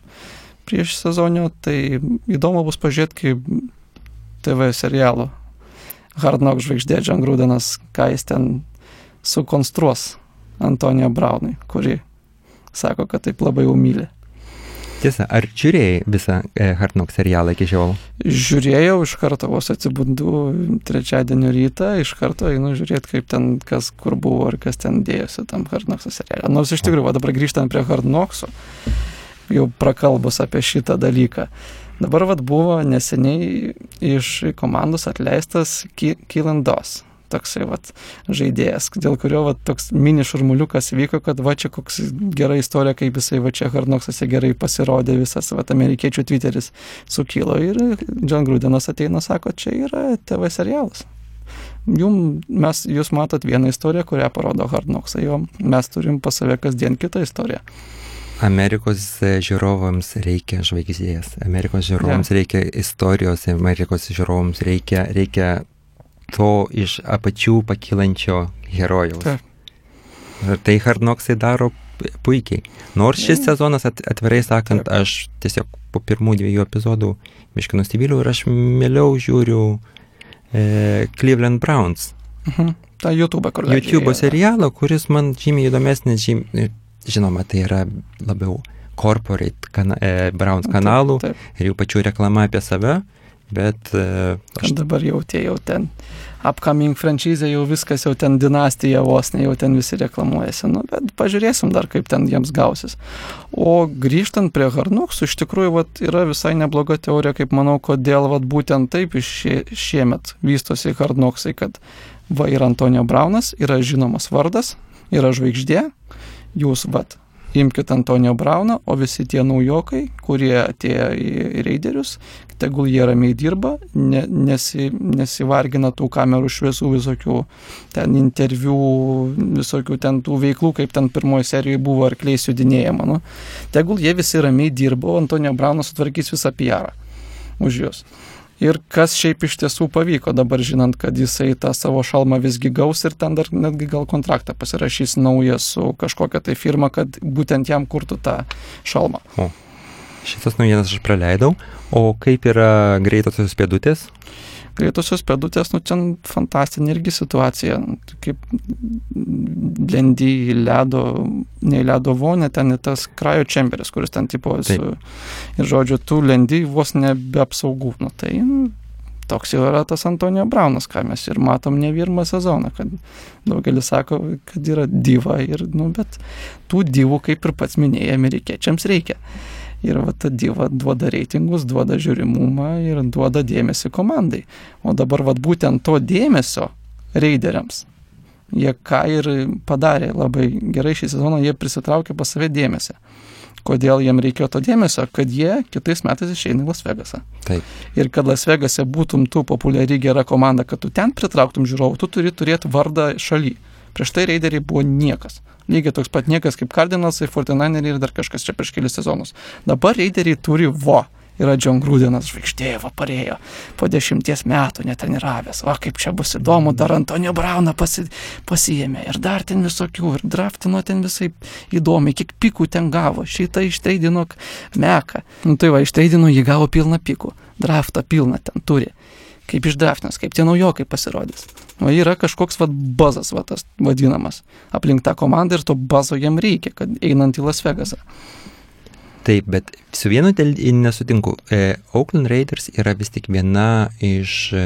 prieš sezonio, tai įdomu bus pažiūrėti, kaip TV serialo Hard Knock žvaigždė John Grudenas, ką jis ten sukonstruos Antonijo Braunui, kuri sako, kad taip labai jau myli.
Tiesa, ar žiūrėjai visą e, Hard Knock serialą iki šiol?
Žiūrėjau iš karto, vos atsibundu trečiadienio rytą, iš karto einu žiūrėti, kaip ten, kas kur buvo ir kas ten dėjosi tam Hard Knock'o serialą. Nors iš tikrųjų, dabar grįžtant prie Hard Knock'o, jau prakalbus apie šitą dalyką. Dabar vad buvo neseniai iš komandos atleistas Kylandos, toksai vat žaidėjas, dėl kurio vat toks mini šurmuliukas vyko, kad va čia koks gera istorija, kaip jisai va čia Harnoksose gerai pasirodė, visas vat amerikiečių Twitteris sukilo ir John Grudenas ateina, sako, čia yra TV serialas. Jum, mes, jūs matot vieną istoriją, kurią parodo Harnoksai, o mes turim pas save kasdien kitą istoriją.
Amerikos žiūrovams reikia žvaigždės, Amerikos žiūrovams ja. reikia istorijos, Amerikos žiūrovams reikia, reikia to iš apačių pakylančio herojaus.
Taip.
Ir tai Hardnoksai daro puikiai. Nors šis sezonas, at, atvirai sakant,
Taip.
aš tiesiog po pirmų dviejų epizodų miškai nusivyliau ir aš mieliau žiūriu e, Cleveland Browns.
Mhm. Ta YouTube, kur
YouTube serialą, kuris man žymiai įdomesnis, žymiai, žinoma, tai yra labiau corporate kana, e, Browns kanalų
Taip,
ir jų pačių reklama apie save, bet e, aš
kad dabar jau tie jau ten upcoming franšizė, jau viskas, jau ten dinastija vos, ne jau ten visi reklamuojasi, nu, bet pažiūrėsim dar, kaip ten jiems gausis. O grįžtant prie Harnuksų, iš tikrųjų, vat, yra visai nebloga teorija, kaip manau, kodėl vat, būtent taip iš šie, šiemet vystosi Harnuksai, kad va ir Antonio Braunas yra žinomas vardas, yra žvaigždė, jūs vat. Imkite Antonio Brauną, o visi tie naujokai, kurie atėjo į reiderius, tegul jie ramiai dirba, ne, nesi, nesivargina tų kamerų šviesų visokių, ten interviu, visokių ten tų veiklų, kaip ten pirmoji serijoje buvo arkliais judinėjama. Nu. Tegul jie visi ramiai dirba, o Antonio Braunas sutvarkys visą PR už juos. Ir kas šiaip iš tiesų pavyko dabar žinant, kad jisai tą savo šalmą visgi gaus ir ten dar netgi gal kontraktą pasirašys naują su kažkokia tai firma, kad būtent jam kurtų tą šalmą.
šitas naujienas aš praleidau. O kaip yra greitosios pėdutės?
Greitosios pėdutės, nu ten fantastinė irgi situacija, kaip lendi į ledo, ne į ledo vonę, ten į tas krajo čemberis, kuris ten tipo su, ir žodžiu, tu lendi vos ne be apsaugų, nu tai nu, toks jau yra tas Antonijo Braunas, ką mes ir matom ne pirmą sezoną, kad daugelis sako, kad yra diva, ir, nu, bet tų divų, kaip ir pats minėjai, amerikiečiams reikia. Ir va ta diva duoda reitingus, duoda žiūrimumą ir duoda dėmesį komandai. O dabar va būtent to dėmesio raideriams. Jie ką ir padarė labai gerai šį sezoną, jie prisitraukė pas save dėmesį. Kodėl jiem reikėjo to dėmesio? Kad jie kitais metais išeina į Las Vegasą.
Taip.
Ir kad Las Vegase būtum tu populiari gera komanda, kad tu ten pritrauktum žiūrovų, tu turi turėti vardą šaly. Prieš tai raideriai buvo niekas. Lygiai toks pat niekas kaip Cardinalsai, Fortinaneriai ir dar kažkas čia prieš kelias sezonus. Dabar raideriai turi vo. Yra John Grūdinas žvaigždė, va parėjo po dešimties metų netreniravęs. Va kaip čia bus įdomu, dar Antonio Brauną pasi, pasijėmė ir dar ten visokių, ir draftino ten visai įdomi, kiek pikų ten gavo. Šitą ištreidino meką. Nu tai va, ištreidino jį gavo pilną pikų. Draftą pilną ten turi kaip išdraftinas, kaip tie naujokai pasirodys. O yra kažkoks vad bazas, va tas vadinamas, aplink tą komandą ir to bazo jam reikia, kad einant į Las Vegasą.
Taip, bet su vienu nesutinku. E, Oakland Raiders yra vis tik viena iš e,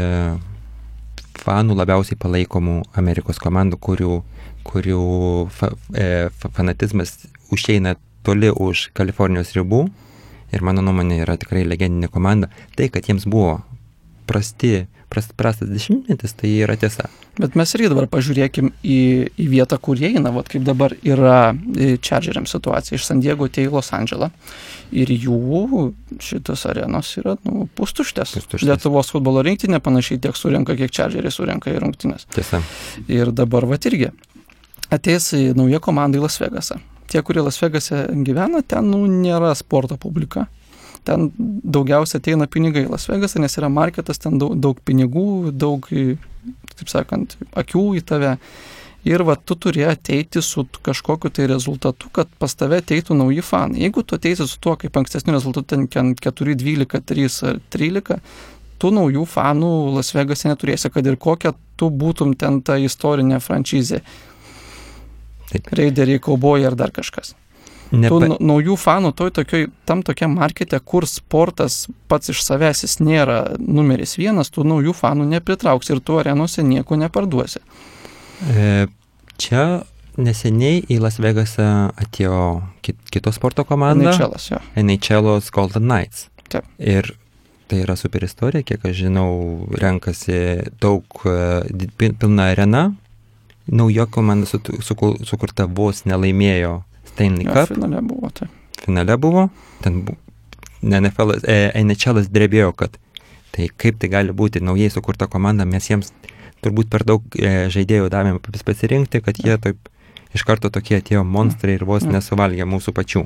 fanų labiausiai palaikomų Amerikos komandų, kurių, kurių fa, e, fanatizmas užeina toli už Kalifornijos ribų. Ir mano nuomonė yra tikrai legendinė komanda. Tai, kad jiems buvo prasti, prast, prastas dešimtmetis, tai yra tiesa.
Bet mes irgi dabar pažiūrėkim į, į vietą, kur jie eina, vat kaip dabar yra Chargeriam situacija. Iš San Diego atėjo į Los Andželą ir jų šitas arenos yra nu, pustuštės.
Pustuštės.
Lietuvos futbolo rinktinė panašiai tiek surenka, kiek Chargeriai surenka į rungtynės.
Tiesa.
Ir dabar vat irgi ateis nauja komanda į Las Vegasą. Tie, kurie Las Vegase gyvena, ten nu, nėra sporto publika ten daugiausia ateina pinigai į Las Vegasą, nes yra marketas, ten daug, daug pinigų, daug, taip sakant, akių į tave. Ir va, tu turi ateiti su kažkokiu tai rezultatu, kad pas tave ateitų nauji fanai. Jeigu tu ateisi su tuo, kaip ankstesniu rezultatu, ten 4, 12, 3 ar 13, tu naujų fanų Las Vegase neturėsi, kad ir kokia tu būtum ten ta istorinė franšizė.
Taip.
Raideriai, kaubojai ar dar kažkas.
Nepa...
Tų nau- naujų fanų toj tokioj, tam tokiam markete, kur sportas pats iš savęs jis nėra numeris vienas, tų naujų fanų nepritrauks ir tu arenose nieko neparduosi.
E, čia neseniai į Las Vegasą atėjo kit, kitos sporto komanda.
Nečelas, jo.
NHL'os Golden Knights.
Taip.
Ir tai yra super istorija, kiek aš žinau, renkasi daug e, pilna arena. Nauja komanda su, su, sukurta vos nelaimėjo Stanley Cup.
finale buvo tai.
finale buvo, ten bu, NFL, e, NHL drebėjo, kad tai kaip tai gali būti naujai sukurta komanda, mes jiems turbūt per daug e, žaidėjų davėm vis pasirinkti, kad jie taip iš karto tokie atėjo monstrai ir vos nesuvalgė mūsų pačių.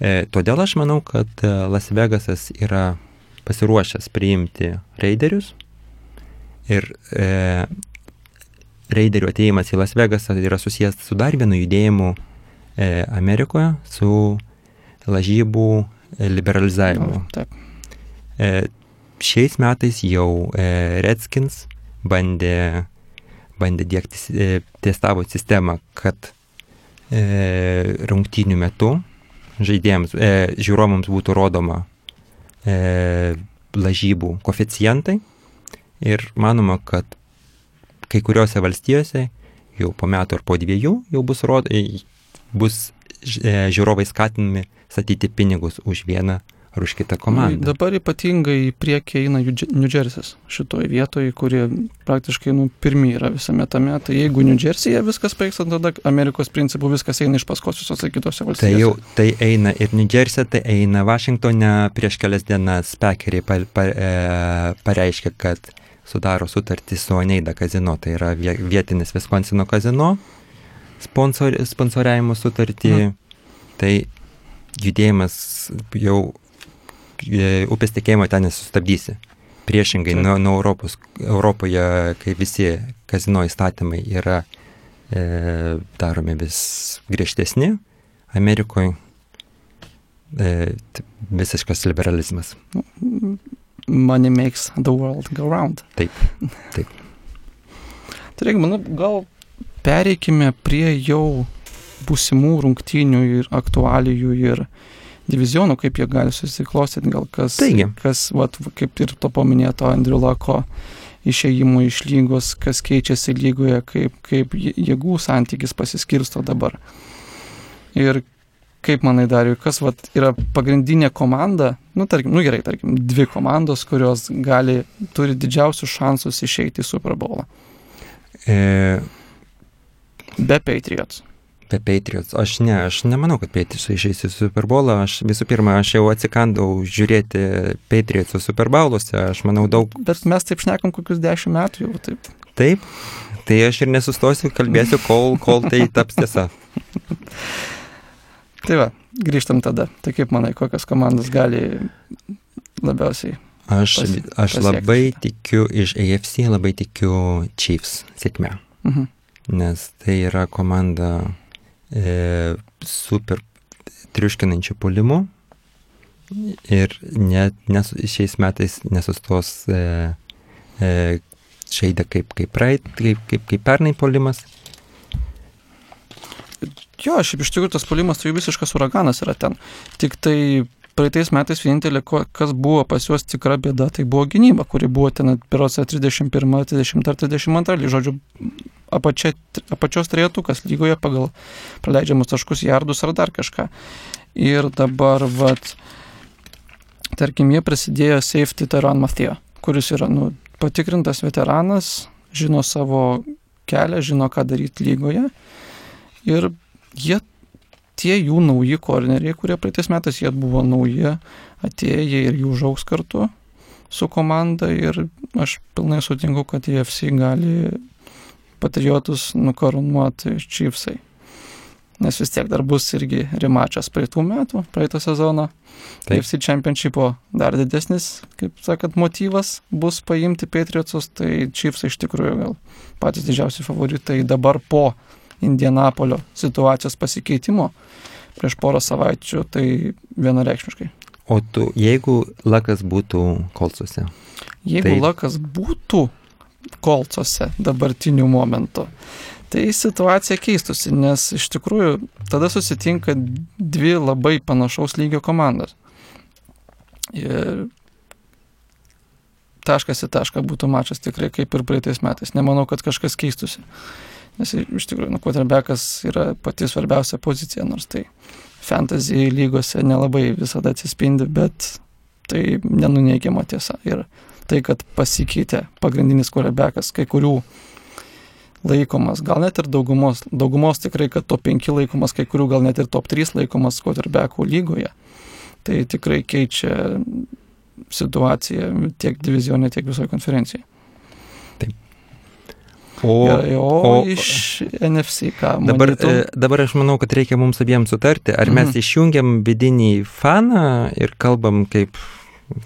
E, todėl aš manau, kad e, Las Vegasas yra pasiruošęs priimti raiderius ir e, raiderių ateimas į Las Vegasą yra susijęs su dar vienu judėjimu Amerikoje, su lažybų e, liberalizavimu.
Nu, Taip.
E, šiais metais jau e, Redskins bandė, bandė dėkti, e, testavo sistemą, kad e, rungtynių metu žaidėjams, e, žiūrovams būtų rodoma e, lažybų koficijantai ir manoma, kad kai kuriuose valstijose jau po metų ar po dviejų jau bus, rod, e, bus e, žiūrovai skatinami statyti pinigus už vieną ar už kitą komandą.
Dabar ypatingai į priekį eina New Jersey's šitoje vietoje, kurie praktiškai nu, pirmi yra visame tame. Tai jeigu New Jersey'e viskas paiks, tada Amerikos principų viskas eina iš paskos visose kitose
Tai
valstybėse.
jau tai eina ir New Jersey, tai eina Vašingtone prieš kelias dienas Pekeriai pa, pa, e, pareiškė, kad sudaro sutartį su Oneida kazino, tai yra vie- vietinis Viskonsino kazino sponsor, sponsoriavimo sutartį.
Mhm.
Tai judėjimas jau e, upės tekėjimo ten nesustabdysi. Priešingai, nuo, nuo Europos, Europoje, kai visi kazino įstatymai yra e, daromi vis griežtesni, Amerikoje e, visiškas liberalizmas.
Money makes the world go round.
Taip, taip.
Tai reikia, manau, gal pereikime prie jau būsimų rungtynių ir aktualijų ir divizionų, kaip jie gali susiklostyti, gal kas,
Taigi.
kas vat, kaip ir to paminėto Andriu Lako išėjimo iš lygos, kas keičiasi lygoje, kaip, kaip jė- jėgų santykis pasiskirsto dabar. Ir kaip manai dariu, kas vat, yra pagrindinė komanda, nu, tarkim, nu gerai, tarkim, dvi komandos, kurios gali, turi didžiausius šansus išeiti į Super Bowlą.
E,
Be Patriots.
Be Patriots. Aš ne, aš nemanau, kad Patriots išeis į Super Bowlą. Aš visų pirma, aš jau atsikandau žiūrėti Patriots Super Bowluose. Aš manau daug
Bet mes taip šnekam kokius dešimt metų jau taip.
taip. Tai aš ir nesustosiu, kalbėsiu, kol, kol tai taps tiesa.
Tai va, grįžtam tada. Tai kaip manai, kokios komandos gali labiausiai?
Aš, aš
pasiekti
labai tikiu iš AFC, labai tikiu Chiefs sėkme.
Mhm.
Nes tai yra komanda e, super triuškinančių pulimų. Ir net nes, šiais metais nesustos e, e, žaidė kaip, kaip, praeit, kaip, kaip, kaip pernai polimas.
Jo, šiaip iš tikrųjų tas puolimas tai visiškas uraganas yra ten. Tik tai praeitais metais vienintelė, kas buvo pas juos tikra bėda, tai buvo gynyba, kuri buvo ten pirose 31, 30 ar 32, lyg žodžiu, apačia, apačios trejetukas lygoje pagal praleidžiamus taškus, jardus ar dar kažką. Ir dabar, vat, tarkim, jie prasidėjo safety Teran Mathieu, kuris yra nu, patikrintas veteranas, žino savo kelią, žino, ką daryti lygoje. Ir jie, tie jų nauji korneriai, kurie praeitais metais jie buvo nauji, atėjo jie ir jų užauks kartu su komanda ir aš pilnai sutinku, kad EFC gali patriotus nukarūnuoti Chiefsai. Nes vis tiek dar bus irgi rimačas praeitų metų, praeito sezono.
Taip.
FC Championship'o dar didesnis, kaip sakant, motyvas bus paimti Patriotsus, tai Chiefs iš tikrųjų gal patys didžiausi favoritai dabar po Indianapolio situacijos pasikeitimo prieš porą savaičių, tai vienareikšmiškai.
O tu, jeigu lakas būtų kolsuose,
Jeigu
Tai-
lakas būtų kolcose dabartiniu momentu, tai situacija keistusi, nes iš tikrųjų tada susitinka dvi labai panašaus lygio komandos. Ir taškas į tašką būtų mačas tikrai kaip ir praeitais metais. Nemanau, kad kažkas keistusi. Nes iš tikrųjų, nu, quarterbackas yra pati svarbiausia pozicija, nors tai fantasy lygose nelabai visada atsispindi, bet tai nenuneigiama tiesa. Ir tai, kad pasikeitė pagrindinis quarterbackas, kai kurių laikomas, gal net ir daugumos, daugumos tikrai, kad top 5 laikomas, kai kurių gal net ir top 3 laikomas quarterbackų lygoje. Tai tikrai keičia situaciją tiek divizionė, tiek visoje konferencijoje.
O,
Gerai, o, iš NFC ką?
dabar,
manytum?
e, dabar aš manau, kad reikia mums abiems sutarti, ar mes
Mhm.
išjungiam vidinį faną ir kalbam kaip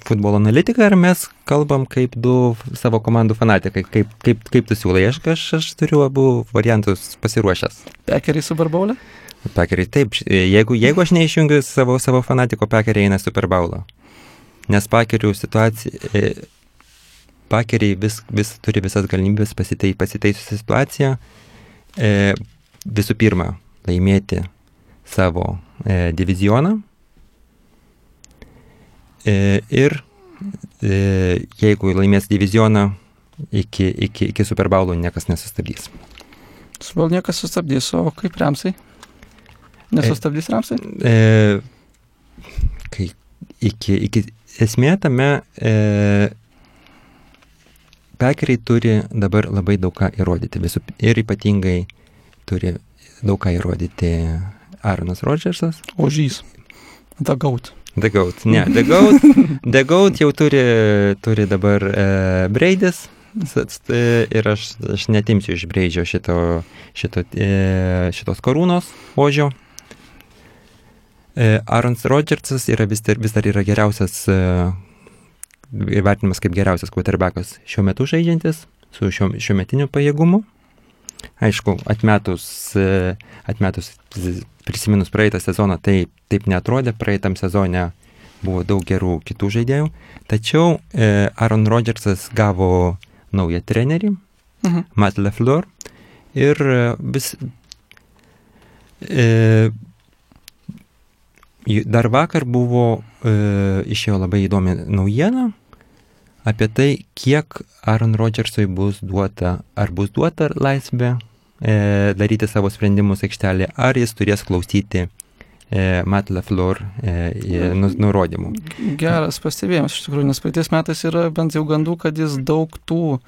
futbolo analitiką, ar mes kalbam kaip du savo komandų fanatikai, kaip, kaip, kaip tu siūlai. Aš, aš, aš turiu abu variantus pasiruošęs.
Pekeriai Super Bowl'e?
Pekeriai, taip, š- jeigu, jeigu aš neišjungiu savo, savo fanatiko, pekeriai eina Super Bowlą. Nes pakerių situacija, e, pakeriai vis, vis turi visas galimybės pasitai, pasitaisusi situaciją. E, visų pirma, laimėti savo e, divizioną. E, ir e, jeigu laimės divizioną, iki, iki, iki Super Bowlų niekas nesustabdys.
Super Bowl niekas sustabdys, o kaip Ramsai? Nesustabdys Ramsai?
E, kai iki, iki esmė tame, e, pekeriai turi dabar labai daug ką įrodyti. Visų, ir ypatingai turi daug ką įrodyti Aaronas Rodžersas.
Ožys. The Goat.
The Goat. Ne, The Goat, The Goat jau turi, turi dabar e, Breidis. E, Ir aš, aš netimsiu iš Breidžio šito, šito, e, šitos karūnos ožio. E, Aaronas Rodžersas vis vis dar yra geriausias, e, įvertinimas kaip geriausias quarterbackas šiuo metu žaidžiantis, su šiuo, šiuo metiniu pajėgumu. Aišku, atmetus, e, atmetus prisiminus praeitą sezoną, tai taip netrodė, praeitam sezone buvo daug gerų kitų žaidėjų, tačiau e, Aaron Rodgersas gavo naują trenerį,
Mhm.
Matt LeFleur, ir e, vis, e, Dar vakar buvo, e, išėjo labai įdomi naujiena apie tai, kiek Aaron Rodgersui bus duota, ar bus duota laisvė e, daryti savo sprendimus aikštelėje, ar jis turės klausyti e, Matt LaFleur e, nu, nurodymų.
Geras pastebėjimas, iš tikrųjų, nes praeitais metais yra bent jau gandų, kad jis daug tų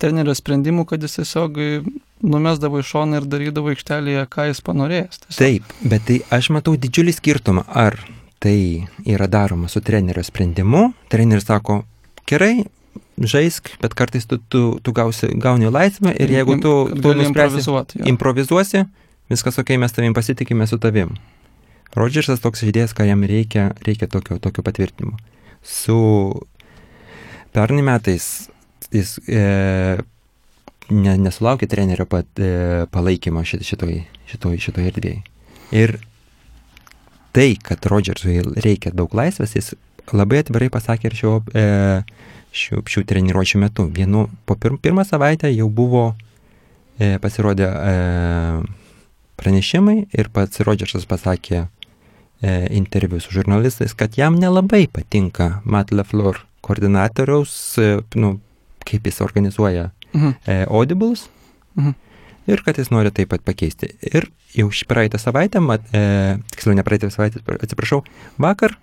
trenerio sprendimų, kad jis tiesiog numesdavo į šoną ir darydavo aikštelėje, ką jis panorėjęs. Tiesiog.
Taip, bet tai aš matau didžiulį skirtumą, ar tai yra daroma su trenerio sprendimu. Treneris sako, gerai, žaisk, bet kartais tu, tu, tu gausi, gauni laisvę ir jeigu tu, tu nuspręsi improvizuosi, viskas ok, mes tavim pasitikime su tavim. Rodžersas toks žaidėjas, ką jam reikia, reikia tokio, tokio patvirtinimo. Su pernai metais jis e, ne, nesulaukė trenerio pat, e, palaikymo šit, šitoj, šitoj, šitoj erdvėje. Ir tai, kad Rodžersui reikia daug laisvės, jis labai atvirai pasakė ir šio, e, šių, šių treniruočių metu. Vienu, po pir, pirmą savaitę jau buvo e, pasirodė e, pranešimai ir pats Rodžersas pasakė e, interviu su žurnalistais, kad jam nelabai patinka Matt LaFleur koordinatoriaus, e, nu, kaip jis organizuoja
Mhm.
e, Audibles
Mhm.
ir kad jis nori taip pat pakeisti. Ir jau šį praeitą savaitę, mat, e, tiksliau ne praeitą savaitę, atsiprašau, vakar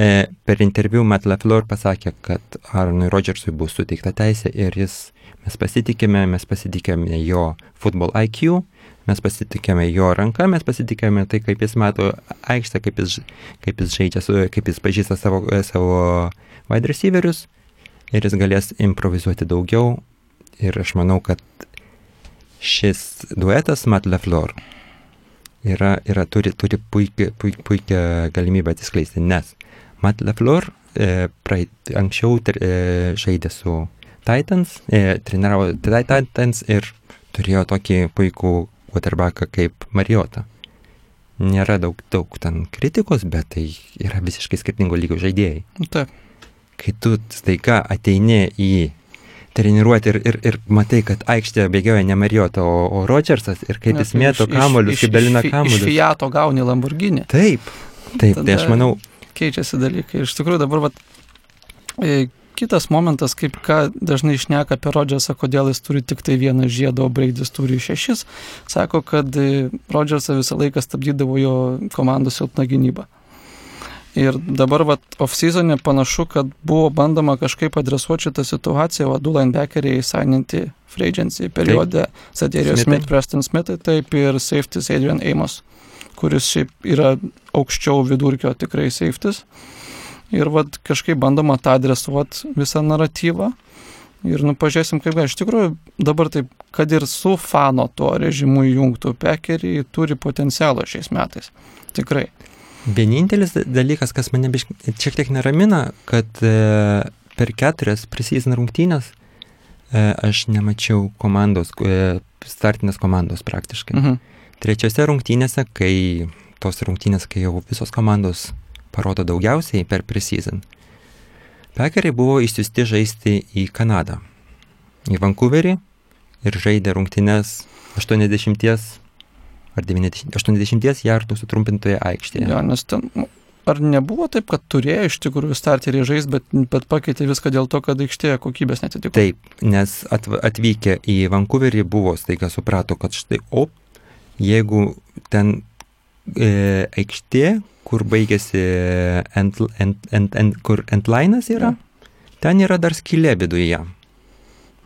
per interviu Matt LaFleur pasakė, kad Aaronui Rodgersui bus suteikta teisė ir jis, mes pasitikime, mes pasitikime jo football IQ, mes pasitikime jo ranką, mes pasitikime tai, kaip jis mato aikštę, kaip jis, kaip jis žaidžia, kaip jis pažįsta savo, savo wide receiverius ir jis galės improvizuoti daugiau. Ir aš manau, kad šis duetas Matt LaFleur yra, yra, turi, turi puikia, puikia, puikia galimybę atsiskleisti, nes Matt LaFleur e, praeit, anksčiau ter, e, žaidė su Titans, e, treniravo Tit- Titans ir turėjo tokį puikų quarterbacką kaip Mariota. Nėra daug, daug ten kritikos, bet tai yra visiškai skirtingo lygio žaidėjai.
Taip.
Kai tu staiga ateini į treniruoti ir, ir, ir matai, kad aikštėje bėgioja ne Mariota, o, o Rodžersas ir kaip jis mėto kamolius, kaip dalina
Iš
kamolius.
Fiato gauni Lamborghini.
Taip, taip, tai aš
Tada-
manau,
Keičiasi dalykai. Iš tikrųjų dabar vat, e, kitas momentas, kaip ką dažnai išneka apie Rodžersą, kodėl jis turi tik tai vieną žiedą, o Braidis turi šešis, sako, kad e, Rodžersą visą laiką stabdydavo jo komandos silpna gynyba. Ir dabar vat, off-seasonė panašu, kad buvo bandoma kažkaip adresuoti šitą situaciją, o du linebackeriai įsaininti free agency periode, Saderijos
Smithai.
Smith, Preston Smithai, taip ir safetis Adrian Amos, kuris šiaip yra aukščiau vidurkio tikrai safetis. Ir vat kažkaip bandoma tą adresuoti visą naratyvą. Ir nu pažiūrėsim, kaip gali. Iš tikrųjų, dabar taip, kad ir su fano tuo režimu įjungtų pekeriai turi potencialą šiais metais. Tikrai.
Vienintelis dalykas, kas mane šiek tiek neramina, kad e, per keturias prisizin rungtynės e, aš nemačiau komandos, e, startinės komandos praktiškai.
Mhm.
Trečiose rungtynėse, kai tos rungtynės, kai jau visos komandos parodo daugiausiai per prisizin, Pekeriai buvo išsiusti žaisti į Kanadą, į Vancouverį ir žaidė rungtynės 80 ar 90, 80 jardų sutrumpintoje aikštėje.
Jo, nes ten, nu, ar nebuvo taip, kad turėjo iš tikrųjų starterį žais, bet, bet pakeitė viską dėl to, kad aikštėje kokybės netitiko?
Taip, nes atv- atvykę į Vancouverį buvo staiga suprato, kad štai, o, jeigu ten e, aikštė, kur baigėsi end, end, end, end, kur endlinas yra, ten yra dar skylė viduje.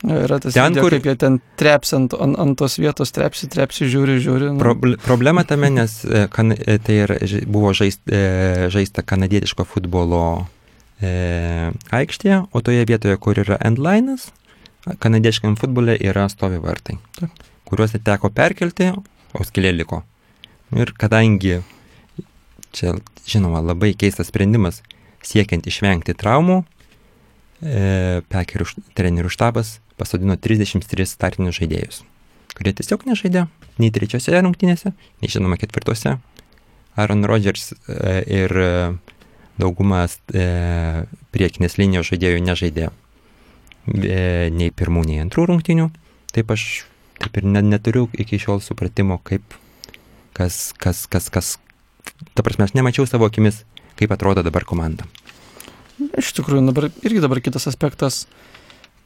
Jo, Yra tas,
Ten,
ten,
kur-
kaip jie ten treps ant, ant, ant tos vietos, trepsi, trepsi, žiūri, žiūri. Nu,
Proble problema tame, nes e, kan, e, tai ž- buvo žaist, e, žaista kanadietiško futbolo e, aikštėje, o toje vietoje, kur yra endlinas, kanadietiškam futbole yra stovi vartai,
Taip.
kuriuos teko perkelti, o skilė liko. Ir kadangi čia, žinoma, labai keistas sprendimas, siekiant išvengti traumų, e, pekerių trenerių štabas pasodino 33 startinius žaidėjus, kurie tiesiog nežaidė nei trečiose rungtynėse, nei žinoma ketvirtose. Aaron Rodgers e, ir daugumas e, priekinės linijos žaidėjų nežaidė e, nei pirmų, nei antrų rungtynių. Taip aš taip ir ne, neturiu iki šiol supratimo, kaip kas, kas, kas, kas ta prasme, aš nemačiau savo akimis, kaip atrodo dabar komanda.
Iš tikrųjų, dabar, irgi dabar kitas aspektas,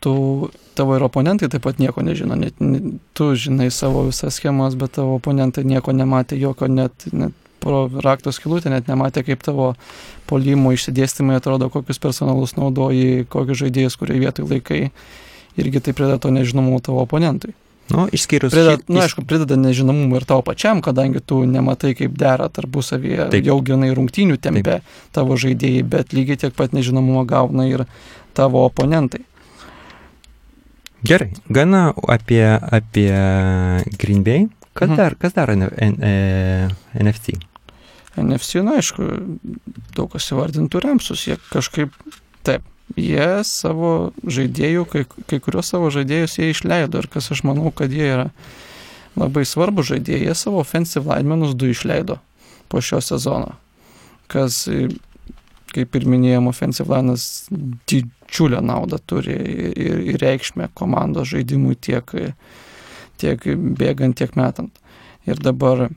tu, tavo ir oponentai taip pat nieko nežino, net, net, tu žinai savo visas schemas, bet tavo oponentai nieko nematė, jokio net, net pro rakto skilutę, net nematė, kaip tavo polimo išsidėstymai atrodo, kokius personalus naudoji, kokius žaidėjus, kurie vietoj laikai, irgi tai prideda to nežinomumo tavo oponentui.
Nu, išskyrus.
Prideda,
šį-
nu, aišku, prideda nežinomumą ir tau pačiam, kadangi tu nematai, kaip dera tarpusavyje,
Taip.
jau grinai rungtynių tempė tavo žaidėjai, bet lygiai tiek pat nežinomumą gauna ir tavo oponentai.
Gerai, gana apie, apie Green Bay. Kas
Mhm.
dar, kas dar N, N, e, NFC?
NFC, na, aišku, daug kas įvardintų remsus, jie kažkaip, taip, jie savo žaidėjų, kai, kai kuriuos savo žaidėjus jie išleido ir kas aš manau, kad jie yra labai svarbu žaidėjai, jie savo offensive linemenus du išleido po šio sezono, kas, kaip ir minėjom, offensive line'as didžiulę naudą turi ir, ir reikšmę komandos žaidimui tiek, tiek bėgant, tiek metant. Ir dabar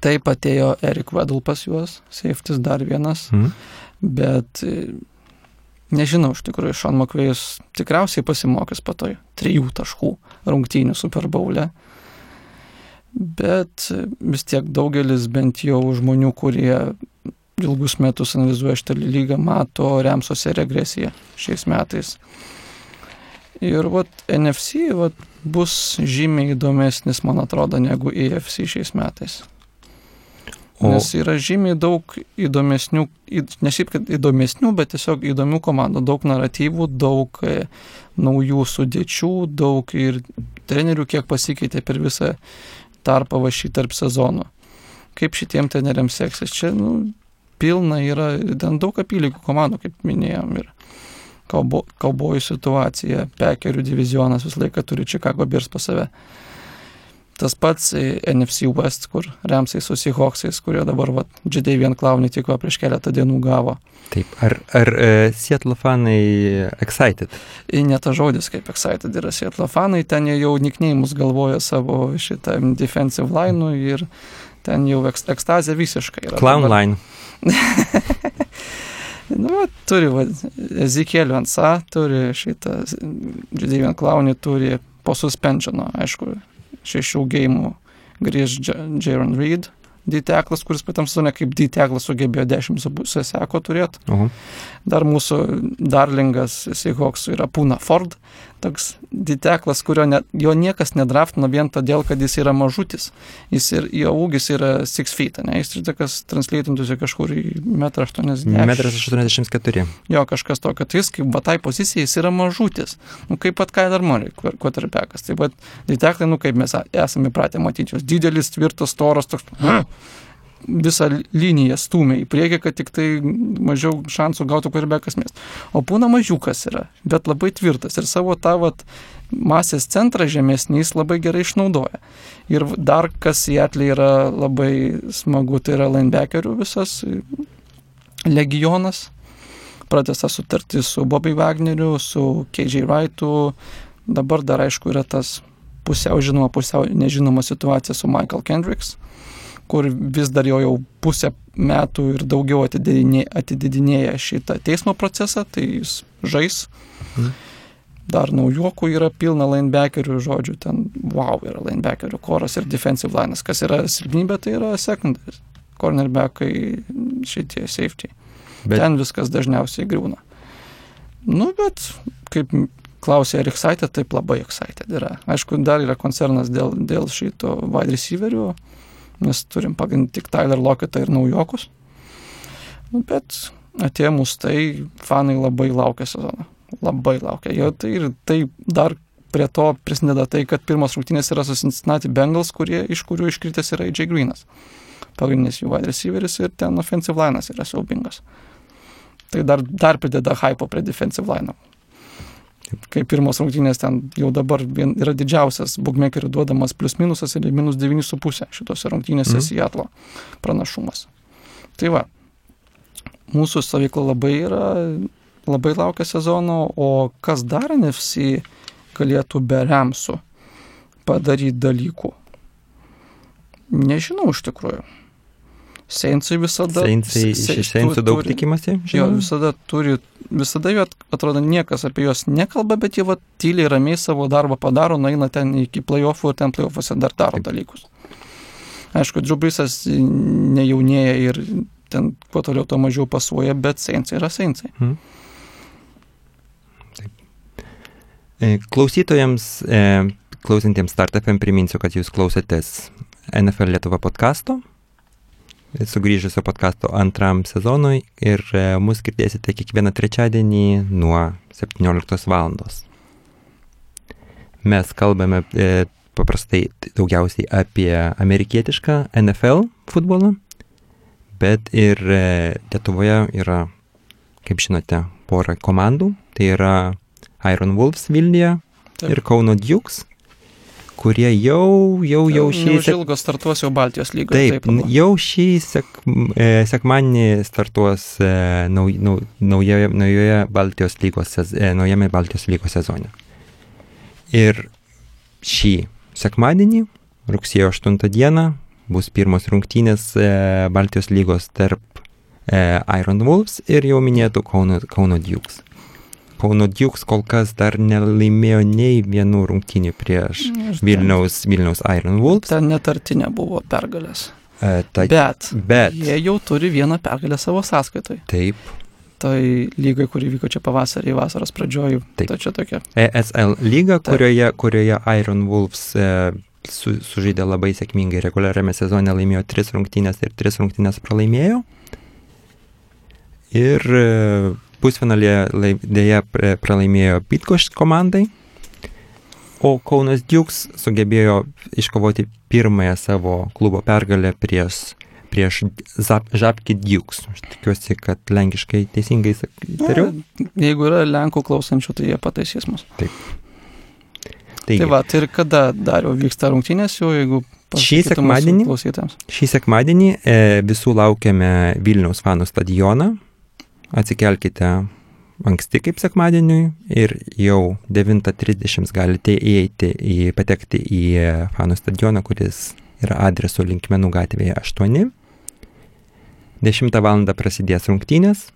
Taip atėjo Erik Vedul pas juos, safetis dar vienas,
Mhm.
bet nežinau, iš tikrųjų, Šon Makvėjus tikriausiai pasimokys po to trijų taškų rungtynių Super Bowl'e. Bet e, vis tiek daugelis bent jau žmonių, kurie ilgus metus analizuoja šitą lygą, mato Remsose regresiją šiais metais. Ir vat NFC vat, bus žymiai įdomesnis, man atrodo, negu EFC šiais metais.
O-
Nes yra žymiai daug įdomesnių, ne šiaip kad įdomesnių, bet tiesiog įdomių komandų, daug naratyvų, daug e, naujų sudėčių, daug ir trenerių, kiek pasikeitė per visą tarpą va šį tarp sezonų. Kaip šitiem treneriams seksis? Čia nu, pilna yra, ten daug apylygų komandų, kaip minėjom. Ir kaubo, kaubojų situacija, pekerių divizionas visą laiką turi Chicago Bears pas save. Tas pats e, NFC West, kur Remsai su Seahawksais, kurie dabar vat, GD1 klaunį tik va prieš keletą dienų gavo.
Taip, ar, ar e, Seattle fanai excited?
Ir ne ta žodis kaip excited yra Seattle fanai, ten jie jau niknėjimus galvoja savo šitą defensive line ir ten jau eks, ekstazė visiškai yra.
Clown
Dabar-
line.
Nu, va, turi, va, Ezekėlių Ansa, turi šitą, GD1 klaunį turi po suspensiono, aišku, šešių gėjimų grįž Jaron Reed, D-teklas, kuris praeitam sezone kaip D-teklas sugebėjo 10,5 seko turėti.
Oho.
Dar mūsų darlingas Seahawks yra Puna Ford, toks diteklas, kurio ne, jo niekas nedraftino vien todėl, kad jis yra mažutis. Jis ir jo ūgis yra 6 feet, ne? Jis ir tokas translytintųsi kažkur į 1,80 m.
Metras 84.
Jo, kažkas tokio, tai jis kaip batai pozicija, jis yra mažutis. Nu, kaip pat ką dar nori, quarterbackas. Taip pat diteklai, nu, kaip mes esame pratę matyti, jos didelis, tvirtas, storas, toks visą liniją stumia į priekį, kad tik tai mažiau šansų gautų quarterbackas mest. O būna mažiukas yra, bet labai tvirtas ir savo tą vat, masės centrą žemesnį jis labai gerai išnaudoja. Ir dar kas į atlį yra labai smagu, tai yra linebackerių visas legionas. Pratęsta sutartis su Bobby Wagneriu, su KJ Wrightu. Dabar dar aišku yra tas pusiau žinoma, pusiau nežinoma situacija su Michael Kendricks kur vis dar jo jau pusę metų ir daugiau atidedinė, atidedinėja šitą teismo procesą, tai jis žais.
Mhm.
Dar naujokų yra pilna linebackerių, žodžiu, ten wow yra linebackerių koras ir defensive linas. Kas yra silpnybė, tai yra secondaries. Cornerbackai, šitie safety.
Bet.
Ten viskas dažniausiai griūna. Nu, bet kaip klausė, ar excited, taip labai excited yra. Aišku, dar yra koncernas dėl, dėl šito wide receiverių, nes turim pagrindinti tik Tyler Locketą ir naujokus. Nu, bet atėjo mus tai, fanai labai laukia sezoną. Labai laukia. Jo, tai ir tai dar prie to prisideda tai, kad pirmos rungtynės yra su Cincinnati Bengals, kurie, iš kurių iškritęs yra AJ Greenas. Pagrindinis jų wide receiveris ir ten offensive linas yra siaubingas. Tai dar, dar prideda hypo prie defensive line. Kai pirmos rungtynės ten jau dabar yra didžiausias bookmakerių duodamas plius minusas ir minus 9,5 šitose rungtynėse mm. Seattle pranašumas. Tai va, mūsų stovykla labai yra, labai laukia sezono, o kas dar NFC galėtų be remsų padaryti dalykų? Nežinau iš tikrųjų. Seinsai visada.
Seinsai,
Se-
iš Seinsų daug
turi-
tikimasi,
Jo,
žinoma.
visada turi, visada at- atrodo niekas apie juos nekalba, bet jie va tyliai ramiai savo darbą padaro, nueina ten iki playoffų ir ten playoffuose dar daro
Taip.
dalykus. Aišku, Džubrisas nejaunėja ir ten kuo toliau, tuo mažiau pasuoja, bet Seinsai yra Seinsai.
E, Klausytojams, e, klausantiems startupėm priminsiu, kad jūs klausotės NFL Lietuva podkasto, sugrįžusio podkasto antram sezonui ir e, mus girdėsite kiekvieną trečiadienį nuo 17 val. Mes kalbame e, paprastai daugiausiai apie amerikietišką NFL futbolą, bet ir e, Lietuvoje yra, kaip žinote, pora komandų. Tai yra Iron Wolves Vilniuje ir Kauno Dukes, kurie jau, jau, jau šį... sek-
ilgo startuos jau Baltijos lygoje.
Taip, n- jau šį sek, e, sekmanį startuos e, nauj, nau, naujoje, naujoje Baltijos lygos, e, naujame Baltijos lygos sezone. Ir šį sekmadienį, rugsėjo 8 dieną, bus pirmos rungtynės Baltijos lygos tarp Iron Wolves ir jau minėtų Kauno, Kauno Dukes. Kauno Dukes kol kas dar nelaimėjo nei vienų rungtynių prieš
ten-
Vilniaus, Vilniaus Iron Wolves.
Ten netartinė buvo pergalės.
E, ta,
Bet,
bet
jie jau turi vieną pergalę savo sąskaitoj.
taip,
Tai lygai, kuri vyko čia pavasarį, vasaros pradžioj,
Taip.
tai čia tokia.
ESL lyga,
Taip.
kurioje, kurioje Iron Wolves e, su, sužaidė labai sėkmingai reguliariame sezone, laimėjo tris rungtynės ir tris rungtynės pralaimėjo. Ir e, pusfinalėje lai- dėja pralaimėjo Bitkoš komandai, o Kaunas Dukes sugebėjo iškovoti pirmąją savo klubo pergalę prieš, prieš Žapki Dukes. Aš tikiuosi, kad lenkiškai teisingai tariau.
Na, Jeigu yra Lenkų klausančių, tai jie pataisys mus.
Taigi,
Tai va, tai ir kada dar jau vyksta rungtynės, jau jeigu
Šį sekmadienį? Šį sekmadienį e, visų laukiame Vilniaus fanų stadioną. Atsikelkite anksti kaip sekmadieniui ir jau 9.30 galite įeiti į, patekti į fanų stadioną, kuris yra adresu Linkmenų gatvėje 8. 10 val. prasidės rungtynės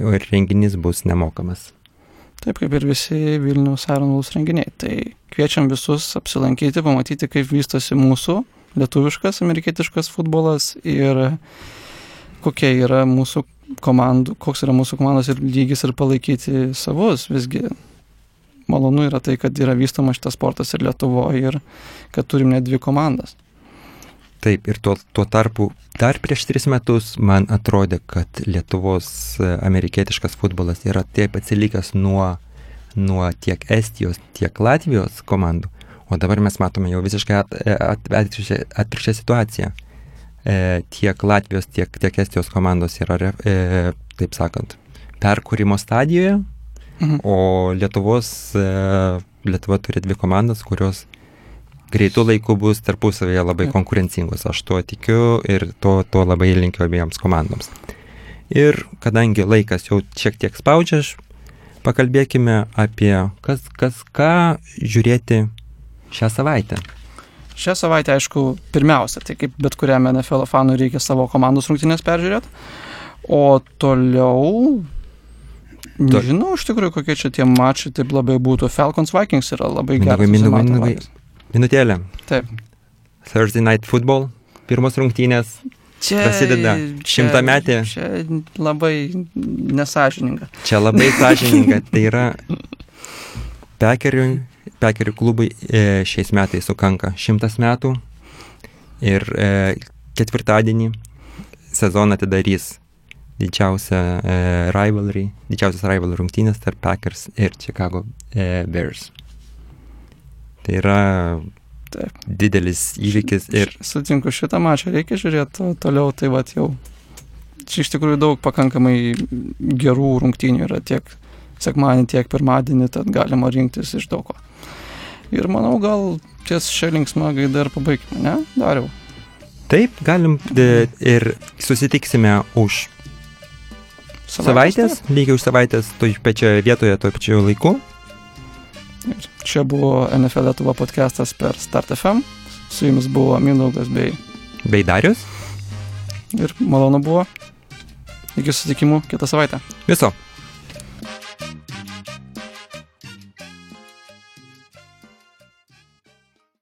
ir renginys bus nemokamas.
Taip kaip ir visi Vilnius Iron Wolves renginiai. Tai kviečiam visus apsilankyti, pamatyti, kaip vystosi mūsų lietuviškas, amerikietiškas futbolas ir kokia yra mūsų komandų, koks yra mūsų komandos ir lygis ir palaikyti savus. Visgi malonu yra tai, kad yra vystomas šitas sportas ir Lietuvoje ir kad turim net dvi komandas.
Taip, ir tuo, tuo tarpu dar prieš tris metus man atrodė, kad Lietuvos e, amerikietiškas futbolas yra taip atsilikęs nuo, nuo tiek Estijos, tiek Latvijos komandų, o dabar mes matome jau visiškai e, at- atvirkščią atvirkščią situaciją. E, tiek Latvijos, tiek, tiek Estijos komandos yra, e, taip sakant, perkūrimo stadijoje,
Mhm.
o Lietuvos, e, Lietuva turi dvi komandas, kurios greitų laikų bus tarpusavėje labai
Taip.
konkurencingos. Aš tuo tikiu ir to, to labai linkiu abiejoms komandoms. Ir kadangi laikas jau šiek tiek spaudžia, pakalbėkime apie kas, kas ką žiūrėti šią savaitę.
Šią savaitę, aišku, pirmiausia, tai kaip bet kuriam NFL fanui reikia savo komandos rungtynės peržiūrėti. O toliau, nežinau iš tikrųjų, kokie čia tie mačai taip labai būtų. Falcons Vikings yra labai geras.
Mindaugai.
vaizdas.
Minutėlė.
Taip.
Thursday Night Football. Pirmos rungtynės.
Čia,
Prasideda šimtametė.
Čia labai nesažininga.
Čia labai sąžininga. Tai yra Pekerių, Pekerių klubui e, šiais metais sukanka šimtas metų. Ir e, ketvirtadienį sezoną atidarys didžiausia e, rivalry, didžiausias rivalry rungtynės tarp Packers ir Chicago Bears. Tai yra
Taip.
didelis įvykis ir
Sutinku šitą mačą, reikia žiūrėti to- toliau, tai va jau. Čia iš tikrųjų daug pakankamai gerų rungtynių yra tiek sekmadienį, tiek pirmadienį, tad galima rinktis iš daug ko. Ir manau, gal ties šią linksmą gaidą ir pabaigime, ne? Dariau.
taip galim e, ir susitiksime už savaitės, lygiai už savaitės, toj pačioje vietoje, toj pačioje laiku.
Ir čia buvo NFL Lietuva podcastas per Start FM. Su jumis buvo Mindaugas bei
Bei Darius.
ir malonu buvo. Iki susitikimų kitą savaitę.
Viso.